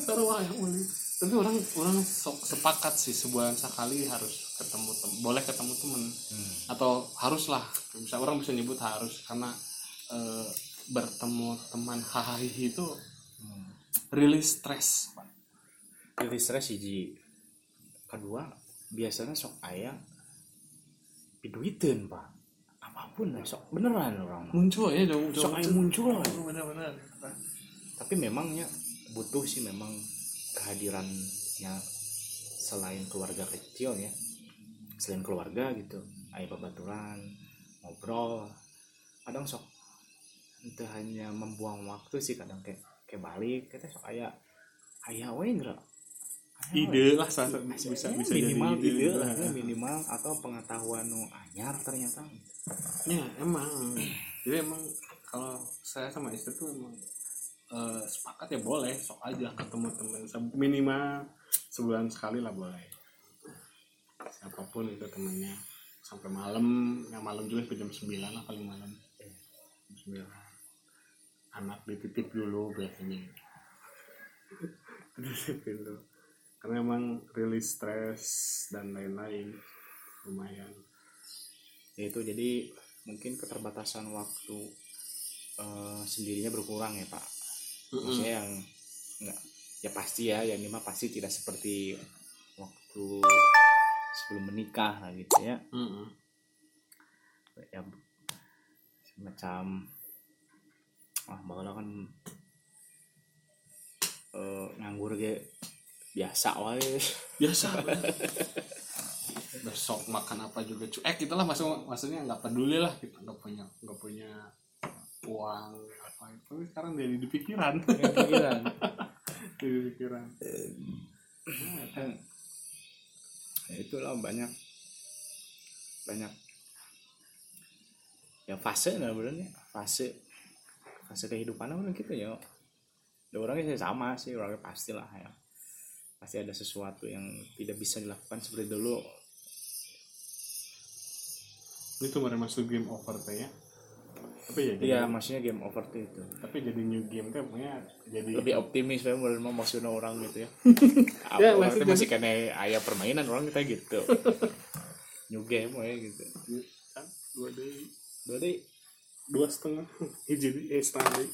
sarua yang [LAUGHS] ulin. Tapi orang orang sok sepakat sih sebulan sekali harus ketemu tem- boleh ketemu temen. Atau haruslah bisa orang bisa nyebut harus. Karena eh, bertemu teman hahaha itu rilis stres Pak. jadi stres hiji kedua biasanya sok ayah piduiteun pak lah sok beneran orang. Muncul ya jauh sok ayah muncul lah. Benar-benar tapi memangnya butuh sih memang kehadirannya selain keluarga kecil ya. Selain keluarga gitu ayah babaturan ngobrol. Kadang sok itu hanya membuang waktu sih kadang kayak kayak balik kita sok ayah ayah enggak ide lah salah satu bisa bisa minimal jadi ide lah. ya, minimal. Atau pengetahuan nu anyar ternyata. Ya emang. Jadi emang kalau saya sama istri tuh emang eh, sepakat ya boleh sok aja ketemu temen minimal sebulan sekali lah boleh. Siapa pun itu temennya. Sampai malam yang malam juga sampai jam 9 lah paling malam. Jam 9 anak dititip dulu biasanya. [LAUGHS] Dititip dulu karena emang rilis stres dan lain-lain lumayan. Ya itu jadi mungkin keterbatasan waktu eh, sendirinya berkurang ya pak. Maksudnya yang enggak ya pasti ya yang ini mah pasti tidak seperti waktu sebelum menikah lah gitu ya. Mm-mm. ya semacam ah bakal kan eh, nganggur ge biasa wae. Biasa [LAUGHS] besok makan apa juga cuek kita lah maksud maksudnya nggak peduli lah kita nggak punya nggak punya uang apa itu. Tapi sekarang jadi di pikiran. Pikiran. [LAUGHS] Jadi di pikiran. Ya itulah banyak banyak ya fase lah benernya fase fase kehidupan apa gitu ya orangnya sih sama sih orangnya pasti lah ya pasti ada sesuatu yang tidak bisa dilakukan seperti dulu. Itu baru masuk game over teh ya? Tapi ya jadi, iya maksudnya game over tuh itu. Tapi jadi new game teh punya jadi lebih optimis ya menurut mau maksudnya orang gitu ya. [LAUGHS] Ya, Apa, orang masih teh masih kena ayah permainan orang kita gitu. [LAUGHS] New game ya gitu. Kan, dua day. Berarti dua setengah. [LAUGHS] Hiji di- eh setengah day.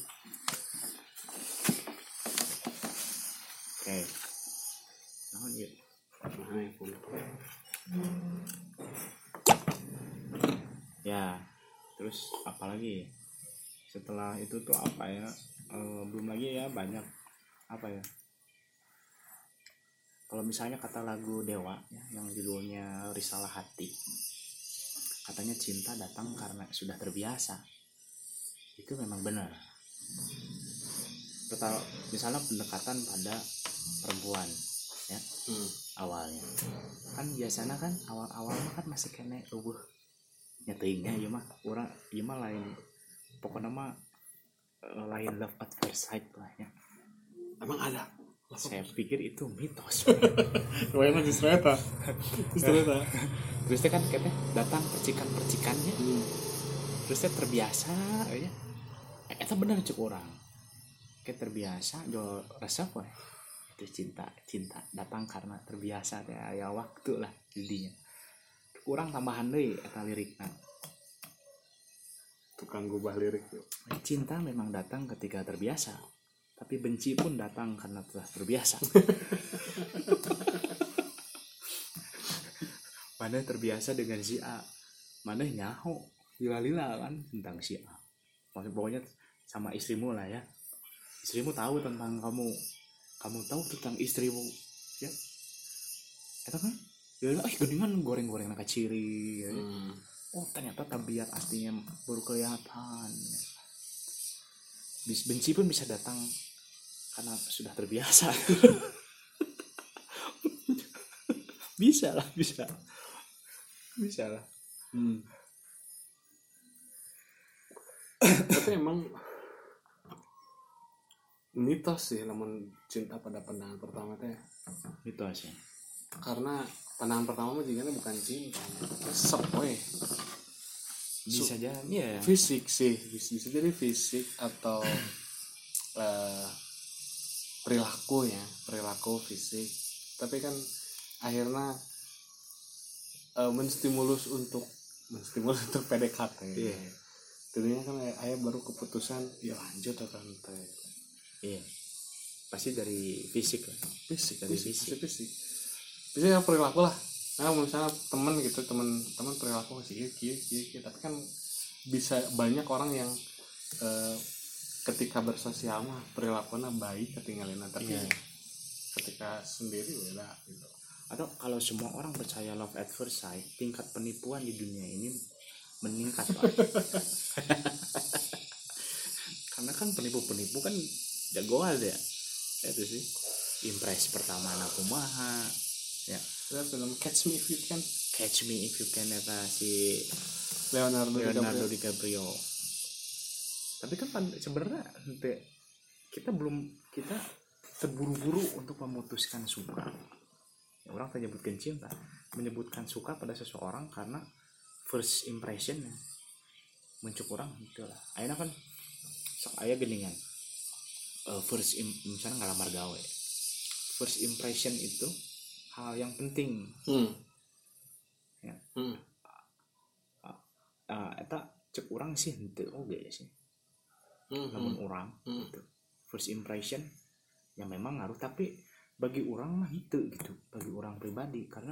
oke ya terus apalagi setelah itu tuh apa ya? Eh, belum lagi ya banyak apa ya? Kalau misalnya kata lagu Dewa ya, yang judulnya Risalah Hati katanya cinta datang karena sudah terbiasa. Itu memang benar. Pertama, misalnya pendekatan pada perempuan ya. Hmm. awalnya. Kan biasanya kan awal-awal mah kan masih kene eueuh nyetingnya ieu mah. Urang ieu mah lain. Pokoknya mah eh, lain love at first sight lah ya. Emang ada. saya pikir itu mitos. [LAUGHS] Kayaknya justru eta. Justru eta. terus teh kan katanya datang percikan-percikannya. Hmm. terus teh terbiasa ya eh, eta bener cek orang. Kayak terbiasa jo resep we itu cinta cinta datang karena terbiasa teh ya waktu lah jadinya. Kurang tambahan deui eta lirikna Tukang gubah lirik tuh. cinta memang datang ketika terbiasa tapi benci pun datang karena telah terbiasa. [LAUGHS] Mana terbiasa dengan si A? Mana nyaho? Lila-lila kan tentang si A. Maksud pokoknya sama istrimu lah ya. Istrimu tahu tentang kamu kamu tahu tentang istrimu ya itu kan ya eh geningan goreng-goreng nak ciri ya. Hmm. oh ternyata tabiat aslinya baru kelihatan benci pun bisa datang karena sudah terbiasa [LAUGHS] bisa lah bisa bisa lah Hmm. Tapi emang mitos sih namun cinta pada pandangan pertama teh. Itu sih karena pandangan pertama mah jadinya bukan cinta we bisa jadi ya fisik sih bisa, bisa jadi fisik atau [CLEARS THROAT] eh, perilaku ya perilaku fisik. Tapi kan akhirnya eh, menstimulus untuk menstimulus [LAUGHS] untuk PDKT Iya. Jadinya kan ayah, baru keputusan ya lanjut atau teh iya. Pasti dari fisik lah. Fisik Dari fisik fisik. fisik fisik. Bisa ya perilaku lah. Nah misalnya temen gitu temen temen perilaku masih iya iya iya iya. tapi kan bisa banyak orang yang eh, ketika bersosial mah perilakunya baik ketinggalan. Tapi Iya. ketika sendiri beda gitu. Atau kalau semua orang percaya love at first sight tingkat penipuan di dunia ini meningkat [LAUGHS] karena kan penipu-penipu kan jagoan ya? Itu sih. Impress pertama anak kumaha. Ya. Ada film Catch Me If You Can. Catch me if you can eta si Leonardo, Leonardo DiCaprio. DiCaprio tapi kan sebenarnya ente, kita belum kita terburu-buru untuk memutuskan suka. Ya, orang tak menyebutkan cinta menyebutkan suka pada seseorang karena first impressionnya. Mencuk orang itulah. Akhirnya kan sok aya geningan Eh, first im, misalnya ngalamar gawe first impression itu hal yang penting Hmm. Ya. Hmm. ah eta cek orang sih henteu oge sih Hmm. namun Hmm. orang Hmm. gitu. first impression yang memang ngaruh tapi bagi orang mah itu gitu bagi orang pribadi karena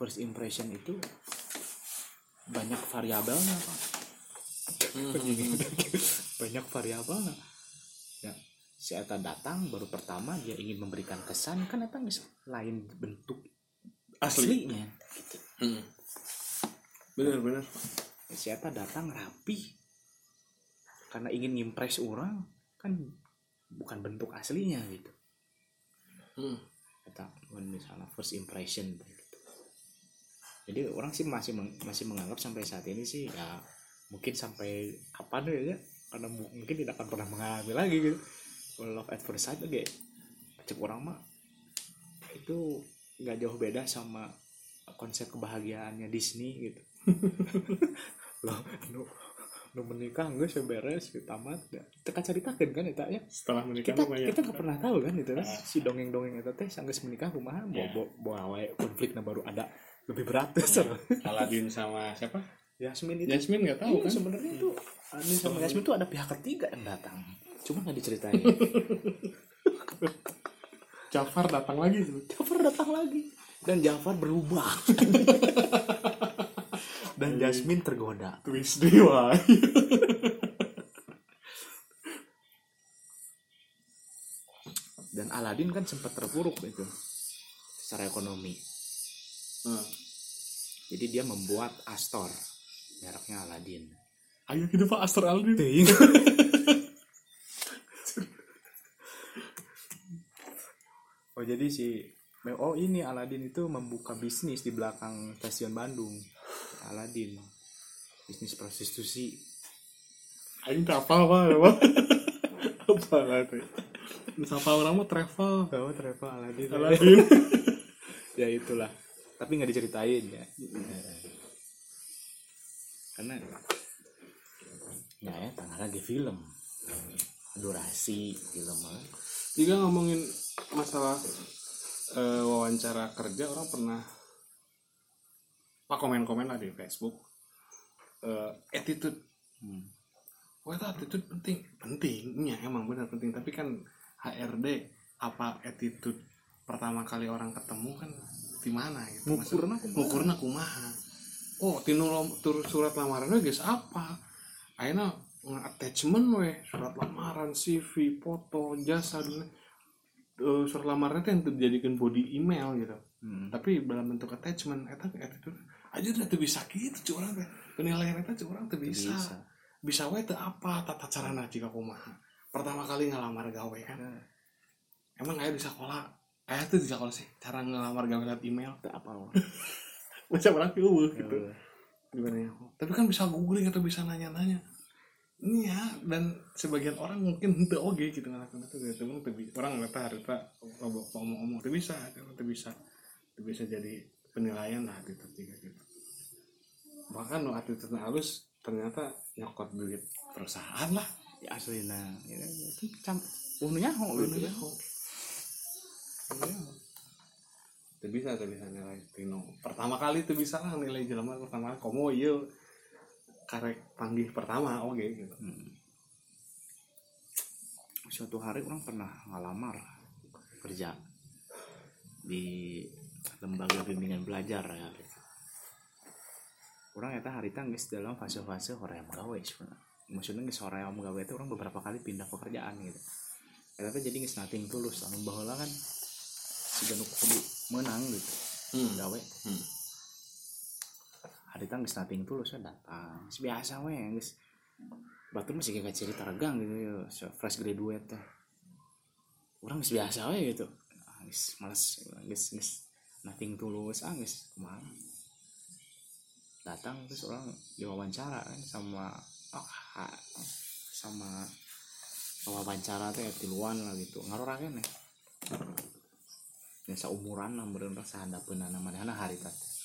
first impression itu banyak variabelnya pak Hmm. [LAUGHS] banyak variabelnya ya si Eta datang baru pertama dia ingin memberikan kesan kan Eta lain bentuk Asli. aslinya Hmm. Bener bener. si Eta datang rapi karena ingin ngimpress orang kan bukan bentuk aslinya gitu Hmm. Eta misalnya first impression gitu. Jadi orang sih masih meng- masih menganggap sampai saat ini sih ya mungkin sampai kapan ya ya karena mu- mungkin tidak akan pernah mengalami lagi gitu. Love at first sight oke cek orang mah itu nggak jauh beda sama konsep kebahagiaannya Disney gitu. [LAUGHS] Loh, nu, nu menikah enggak beres gitu tamat ya. Teka ceritakan kan eta ya Setelah menikah kita banyak. kita nggak pernah tahu kan itu kan si dongeng dongeng itu teh sanggeus menikah bawa Ya. bawa bawa konfliknya baru ada lebih berat tuh Aladin sama siapa? Yasmin itu Jasmine nggak tahu iya, kan? sebenarnya itu Ani sama Yasmin itu ada pihak ketiga yang datang cuma nggak diceritain. [LAUGHS] Jafar datang lagi tuh. Jafar datang lagi. Dan Jafar berubah. [LAUGHS] Dan Jasmine tergoda. Twist dewa [LAUGHS] dan Aladin kan sempat terpuruk itu secara ekonomi. Nah, jadi dia membuat Astor mereknya Aladin ayo kita pak Astor Aldin oh jadi si oh ini Aladin itu membuka bisnis di belakang stasiun Bandung. Aladin bisnis prostitusi. Aing apa apa apa? Apa lah teh Sapa orang mah travel oh travel Aladin Aladin [LAUGHS] ya itulah. Tapi nggak diceritain ya. Karena ya ya lagi film. Durasi film jika ngomongin masalah eh, wawancara kerja orang pernah pak komen-komen lah di Facebook. Eh, attitude. Hmm. Wah itu attitude penting. Pentingnya emang benar penting. Tapi kan HRD apa attitude pertama kali orang ketemu kan di mana gitu? Ngukurna kumaha? ngukurna kumaha? Oh tinu surat lamaran geus apa? Ayeuna attachment we surat lamaran CV foto jasa dan eh, surat lamaran itu yang dijadikan body email gitu. Hmm. tapi dalam bentuk attachment eta attitude. Aja udah tuh bisa gitu curang teh. Penilaian eta curang tuh bisa. Bisa. Bisa wae teu apa tata carana jika kumaha pertama kali ngelamar gawe kan. Nah, emang aya di sekolah? Aya tuh di sekolah sih cara ngelamar gawe lewat email. Itu apa [LAUGHS] baca orang eueuh gitu. Eh, gimana ya tapi kan bisa googling atau bisa nanya-nanya ini ya dan sebagian orang mungkin itu oke gitu ngelakuin itu gitu. Cuman teu orang nggak tahu harita ngomong-ngomong itu bisa itu bisa itu bisa jadi penilaian lah gitu tiga gitu. Bahkan nu attitude halus ternyata nyokot duit perusahaan lah. Ya asli nah ya, itu cam ununya ho gitu. ya itu bisa itu bisa nilai Tino pertama kali itu bisa lah nilai jelema pertama kali. Komo iya karek panggil pertama oke gitu Hmm. suatu hari orang pernah ngalamar kerja di lembaga bimbingan belajar ya orang eta hari geus dalam fase-fase hoream gawe sebenarnya maksudnya geus hoream gawe itu orang beberapa kali pindah pekerjaan gitu eta jadi geus nating tulus anu baheula kan si nu kudu menang gitu hmm. gawe Hmm. Hari tang geus nating tulus we datang. Biasa we geus batur masih kayak cerita regang gitu so, fresh graduate teh. Orang geus biasa we gitu. Ah, geus males geus geus nating tulus ah geus kumaha datang terus orang diwawancara kan sama ah, ha- sama wawancara teh tiluan lah gitu. Ngarorakeun ya ya seumuran lah meureun rasa hadapeun nama mana hari tadi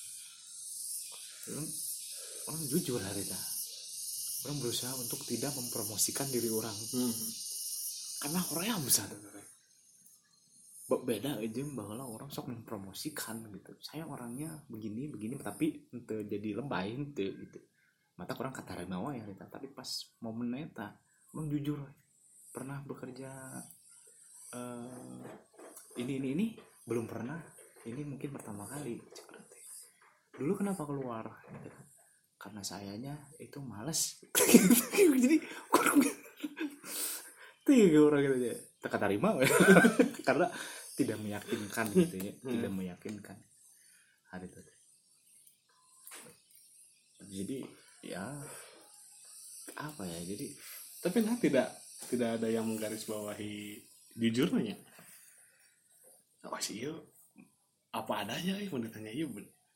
orang, orang jujur hari tadi orang berusaha untuk tidak mempromosikan diri orang. Hmm. karena orang yang besar. Be- beda aja bahwa orang sok mempromosikan gitu. Saya orangnya begini begini tapi ente jadi lebay ente gitu. Mata orang kata renawa ya Rita. tapi pas momen eta orang jujur. Pernah bekerja eh, ini ini ini. Belum pernah. Ini mungkin pertama kali. Dulu kenapa keluar? Karena sayanya itu males. [LAUGHS] Jadi tiga orang gitu aja. Teka terima [LAUGHS] karena tidak meyakinkan gitu ya. Tidak meyakinkan. Hari itu. Jadi ya apa ya? Jadi tapi nah tidak tidak ada yang menggarisbawahi jujurnya. Apa sih yuk apa adanya ya mau ditanya yuk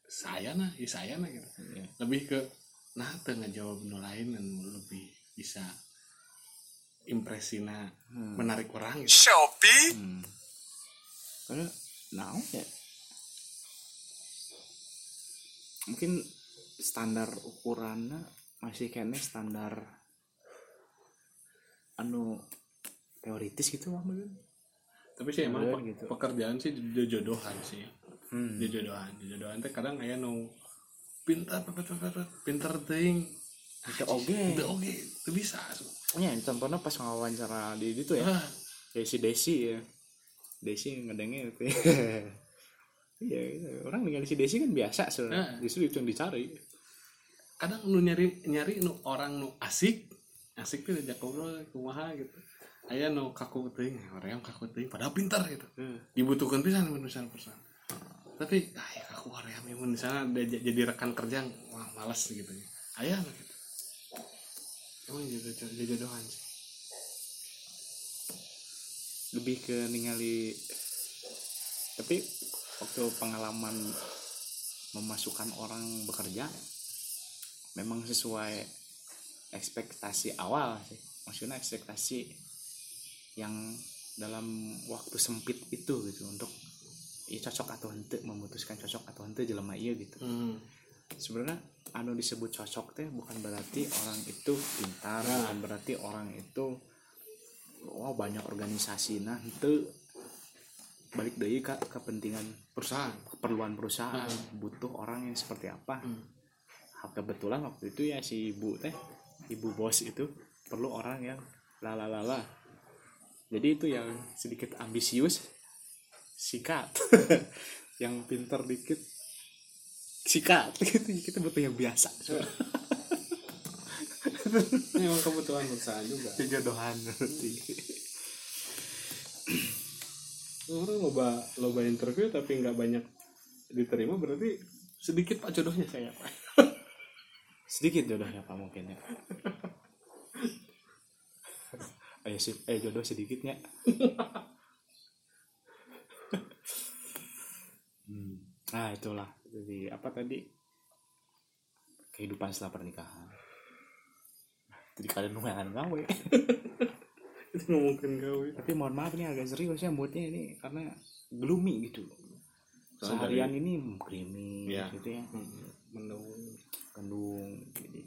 saya nah ya saya nah gitu. Ya, lebih ke nah tengah jawab nu lain dan lebih bisa impresina hmm, menarik orang gitu. hmm. karena nah ya mungkin standar ukurannya masih kayaknya standar anu teoritis gitu mungkin tapi sih emang Iya, pe- gitu. pekerjaan sih jodohan sih hmm. jodohan jodohan teh kadang kayak nu pintar pintar pintar pintar ting. Itu oge. itu oge itu bisa. Ya contohnya pas ngawancara di itu ya. Ah, kayak si Desi ya. Desi ngedengnya itu [LAUGHS] iya iya. orang dengan si Desi kan biasa sebenarnya. Nah. justru itu yang dicari. Kadang nu nyari nyari nu orang nu asik asik tuh diajak ngobrol kumaha gitu. Aya nu kaku teuing orang yang kaku teuing padahal pintar gitu. Dibutuhkan pisan manusia person tapi ah ya kaku orang yang di sana jadi rekan kerja wah malas gitu aya nu gitu? Emang jadi jadi jodohan sih. Lebih ke ningali tapi waktu pengalaman memasukkan orang bekerja memang sesuai ekspektasi awal sih. Maksudnya ekspektasi yang dalam waktu sempit itu gitu untuk ya cocok atau ente memutuskan cocok atau ente jelema iya gitu hmm. sebenarnya anu disebut cocok teh bukan berarti orang itu pintar Nah. bukan berarti orang itu wah banyak organisasi nah itu balik dari ke kepentingan perusahaan keperluan perusahaan Hmm. butuh orang yang seperti apa Hmm. Kebetulan waktu itu ya si ibu teh ibu bos itu perlu orang yang lalalala jadi itu yang sedikit ambisius sikat. [LAUGHS] Yang pintar dikit sikat. [LAUGHS] Gitu kita butuh yang biasa. Ini emang kebutuhan perusahaan juga. Jodohan berarti. Orang loba loba interview tapi nggak banyak diterima berarti sedikit pak jodohnya saya pak. [LAUGHS] Sedikit jodohnya pak mungkin ya. Ayo sih eh jodoh sedikitnya nah itulah. Jadi apa tadi? Kehidupan setelah pernikahan. Jadi kalian lumayan gawe. [LAUGHS] Itu ngomongin gawe. Tapi mohon maaf nih agak serius ya moodnya ini karena gloomy gitu. Soalnya seharian ini creamy Iya. gitu ya. Mendung. Kendung jadi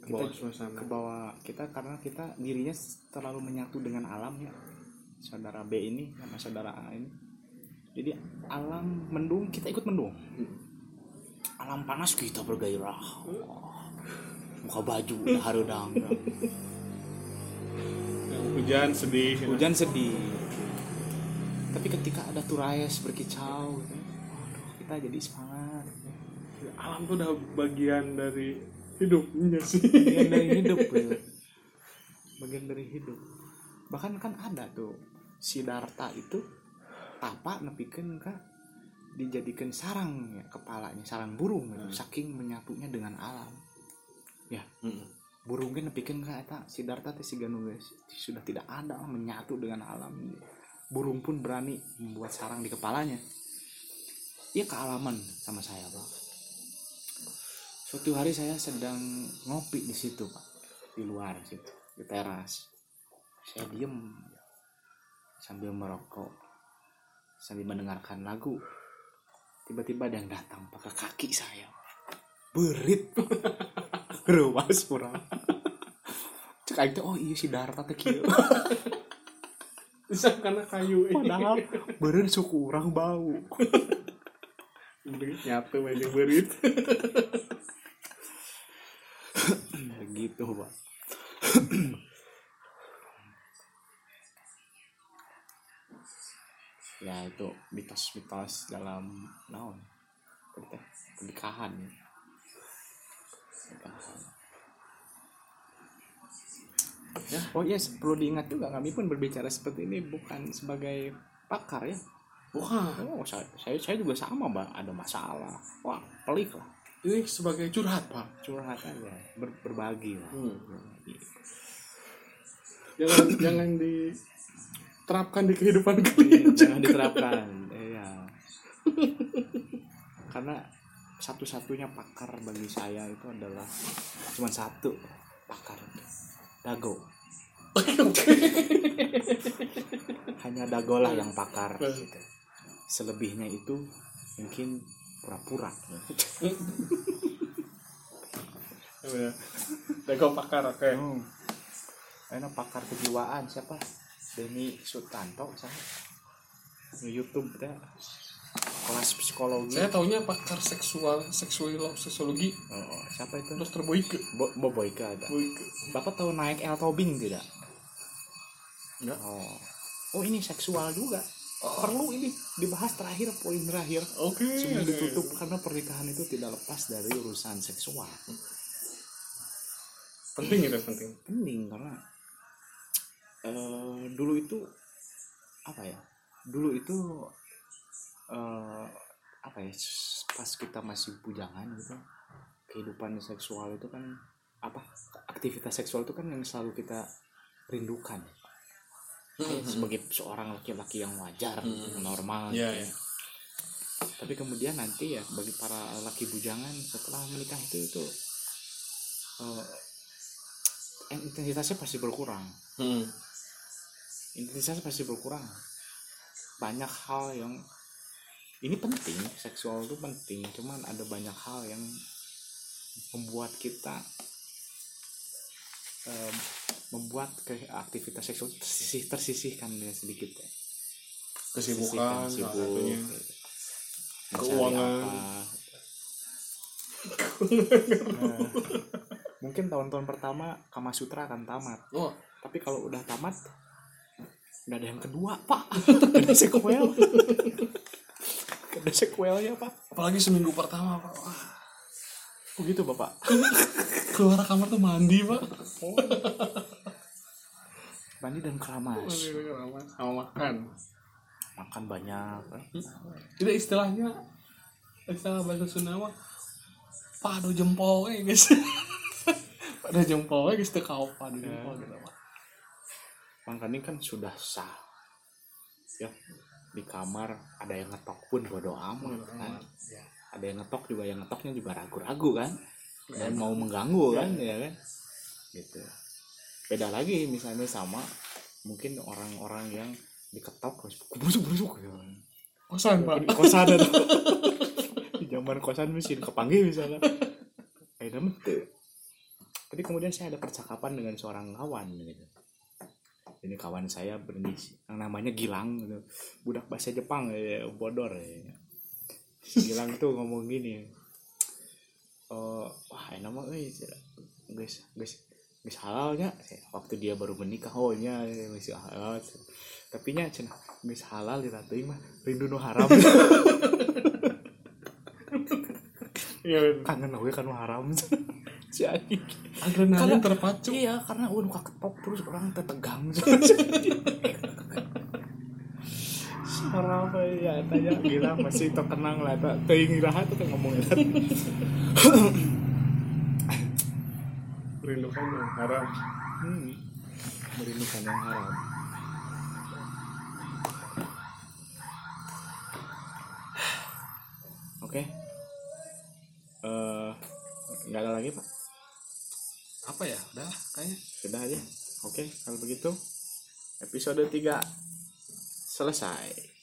ke bawah suasana. ke bawah kita karena kita dirinya terlalu menyatu dengan alam ya. Saudara B ini sama saudara A ini jadi alam mendung kita ikut mendung. Alam panas kita bergairah. Muka baju harudang Yang hujan sedih hujan sedih. Tapi ketika ada turayes berkicau gitu, waduh kita jadi semangat alam tuh udah bagian dari hidupnya sih. Bagian dari [LAUGHS] hidup gitu. bagian dari hidup. Bahkan kan ada tuh Siddhartha itu tapak nepikeun ka dijadikan sarang ya kepalanya sarang burung gitu. Hmm. saking menyatunya dengan alam. Ya. Mm. burungnya nepikeun ka eta? Siddhartha teh siga nu geus sudah tidak ada menyatu dengan alam. Burung pun berani membuat sarang di kepalanya. Ya kealaman sama saya pak. Suatu hari saya sedang ngopi di situ pak. Di luar situ di teras. Saya diem sambil merokok sambil mendengarkan lagu. Tiba-tiba ada yang datang pakai kaki saya. Berit. [LAUGHS] Ruas kurang. [LAUGHS] Cek teh, oh iya si Darta teh kieu. [LAUGHS] Bisa karena kayu ini. Padahal beren suku orang bau. Berit nyatu aja berit. Begitu pak [CLEARS THROAT] ya itu mitos-mitos dalam naon? Pernikahan. Pernikahan. Ya oh yes perlu diingat juga kami pun berbicara seperti ini bukan sebagai pakar ya. Bukan. Oh saya saya, saya juga sama mbak ada masalah. Wah pelik lah. Ini sebagai curhat pak. Curhat aja. Ber, berbagi lah. Hmm. Jangan jangan diterapkan di kehidupan Iya, kalian jangan diterapkan. Iya. [LAUGHS] Karena satu-satunya pakar bagi saya itu adalah cuma satu pakar. Dago. [LAUGHS] Hanya dago lah yang pakar gitu. selebihnya itu mungkin pura-pura. Ya dagang pakar oke. Hmm. enak pakar kejiwaan siapa Denny Sutanto saya di YouTube ya kelas psikologi saya taunya pakar seksual seksual seksologi Oh, siapa itu? dokter Boyke Bo, Bo Boyka ada. Boyke Bapak tahu naik El Tobing tidak? Enggak. Oh. Oh ini seksual juga. perlu ini dibahas terakhir poin terakhir oke sebelum ditutup karena pernikahan itu tidak lepas dari urusan seksual penting itu penting penting karena eh, dulu itu apa ya dulu itu eh, apa ya pas kita masih bujangan gitu kehidupan seksual itu kan apa aktivitas seksual itu kan yang selalu kita rindukan Kayak sebagai seorang laki-laki yang wajar Hmm. normal Iya, gitu. iya. tapi kemudian nanti ya bagi para laki bujangan setelah menikah itu itu eh, intensitasnya pasti berkurang Hmm. Intensitasnya pasti berkurang banyak hal yang ini penting seksual itu penting cuman ada banyak hal yang membuat kita em, membuat ke aktivitas seksual tersisih tersisihkan dengan sedikit ya. kesibukan satunya. Mencari Keuangan. apa. Nah, mungkin tahun-tahun pertama Kama Sutra akan tamat oh tapi kalau udah tamat nggak ada yang kedua pak. [LAUGHS] Nggak ada sequel. Nggak ada sequelnya pak. Apalagi seminggu pertama pak. Wah, oh gitu bapak. [LAUGHS] Keluar kamar tuh mandi pak. Mandi dan keramas. Sama makan. Makan banyak tidak istilahnya istilah bahasa Sunda mah padu jempol eh guys. [LAUGHS] Pada jempol guys teu kau padu jempol gitu pak makanya kan sudah sah. Ya di kamar ada yang ngetok pun bodo amat kan? ya. Ada yang ngetok juga yang ngetoknya juga ragu-ragu kan? Dan mau mengganggu kan? Ya kan? Gitu. Beda lagi misalnya sama mungkin orang-orang yang diketok terus berusuk-berusuk gitu. Kosan pak. Kosan ada di zaman kosan mesin kepanggil misalnya. Tuh tadi kemudian saya ada percakapan dengan seorang kawan gitu ini kawan saya berinisi yang namanya Gilang gitu. budak bahasa Jepang ya, bodor ya. Gilang tuh ngomong gini. Oh wah enak mah euy guys guys guys halalnya waktu dia baru menikah oh nya masih halal. Tapi nya cenah geus halal diratain mah rindu nu haram. [LAUGHS] Iya kangen we kan haram [LAUGHS] anjing adrenalin Karena- terpacu. Iya karena udah muka ketok terus orang tetegang. [LAUGHS] Sarap ya tanya gila masih terkenang lah tak teuing iraha tuh ngomong [COUGHS] eta rindukan yang haram. Hmm. merindukan yang haram. Oke. Eh nggak ada lagi pak apa ya? Udah kayaknya. Sudah aja. Oke kalau begitu episode 3 selesai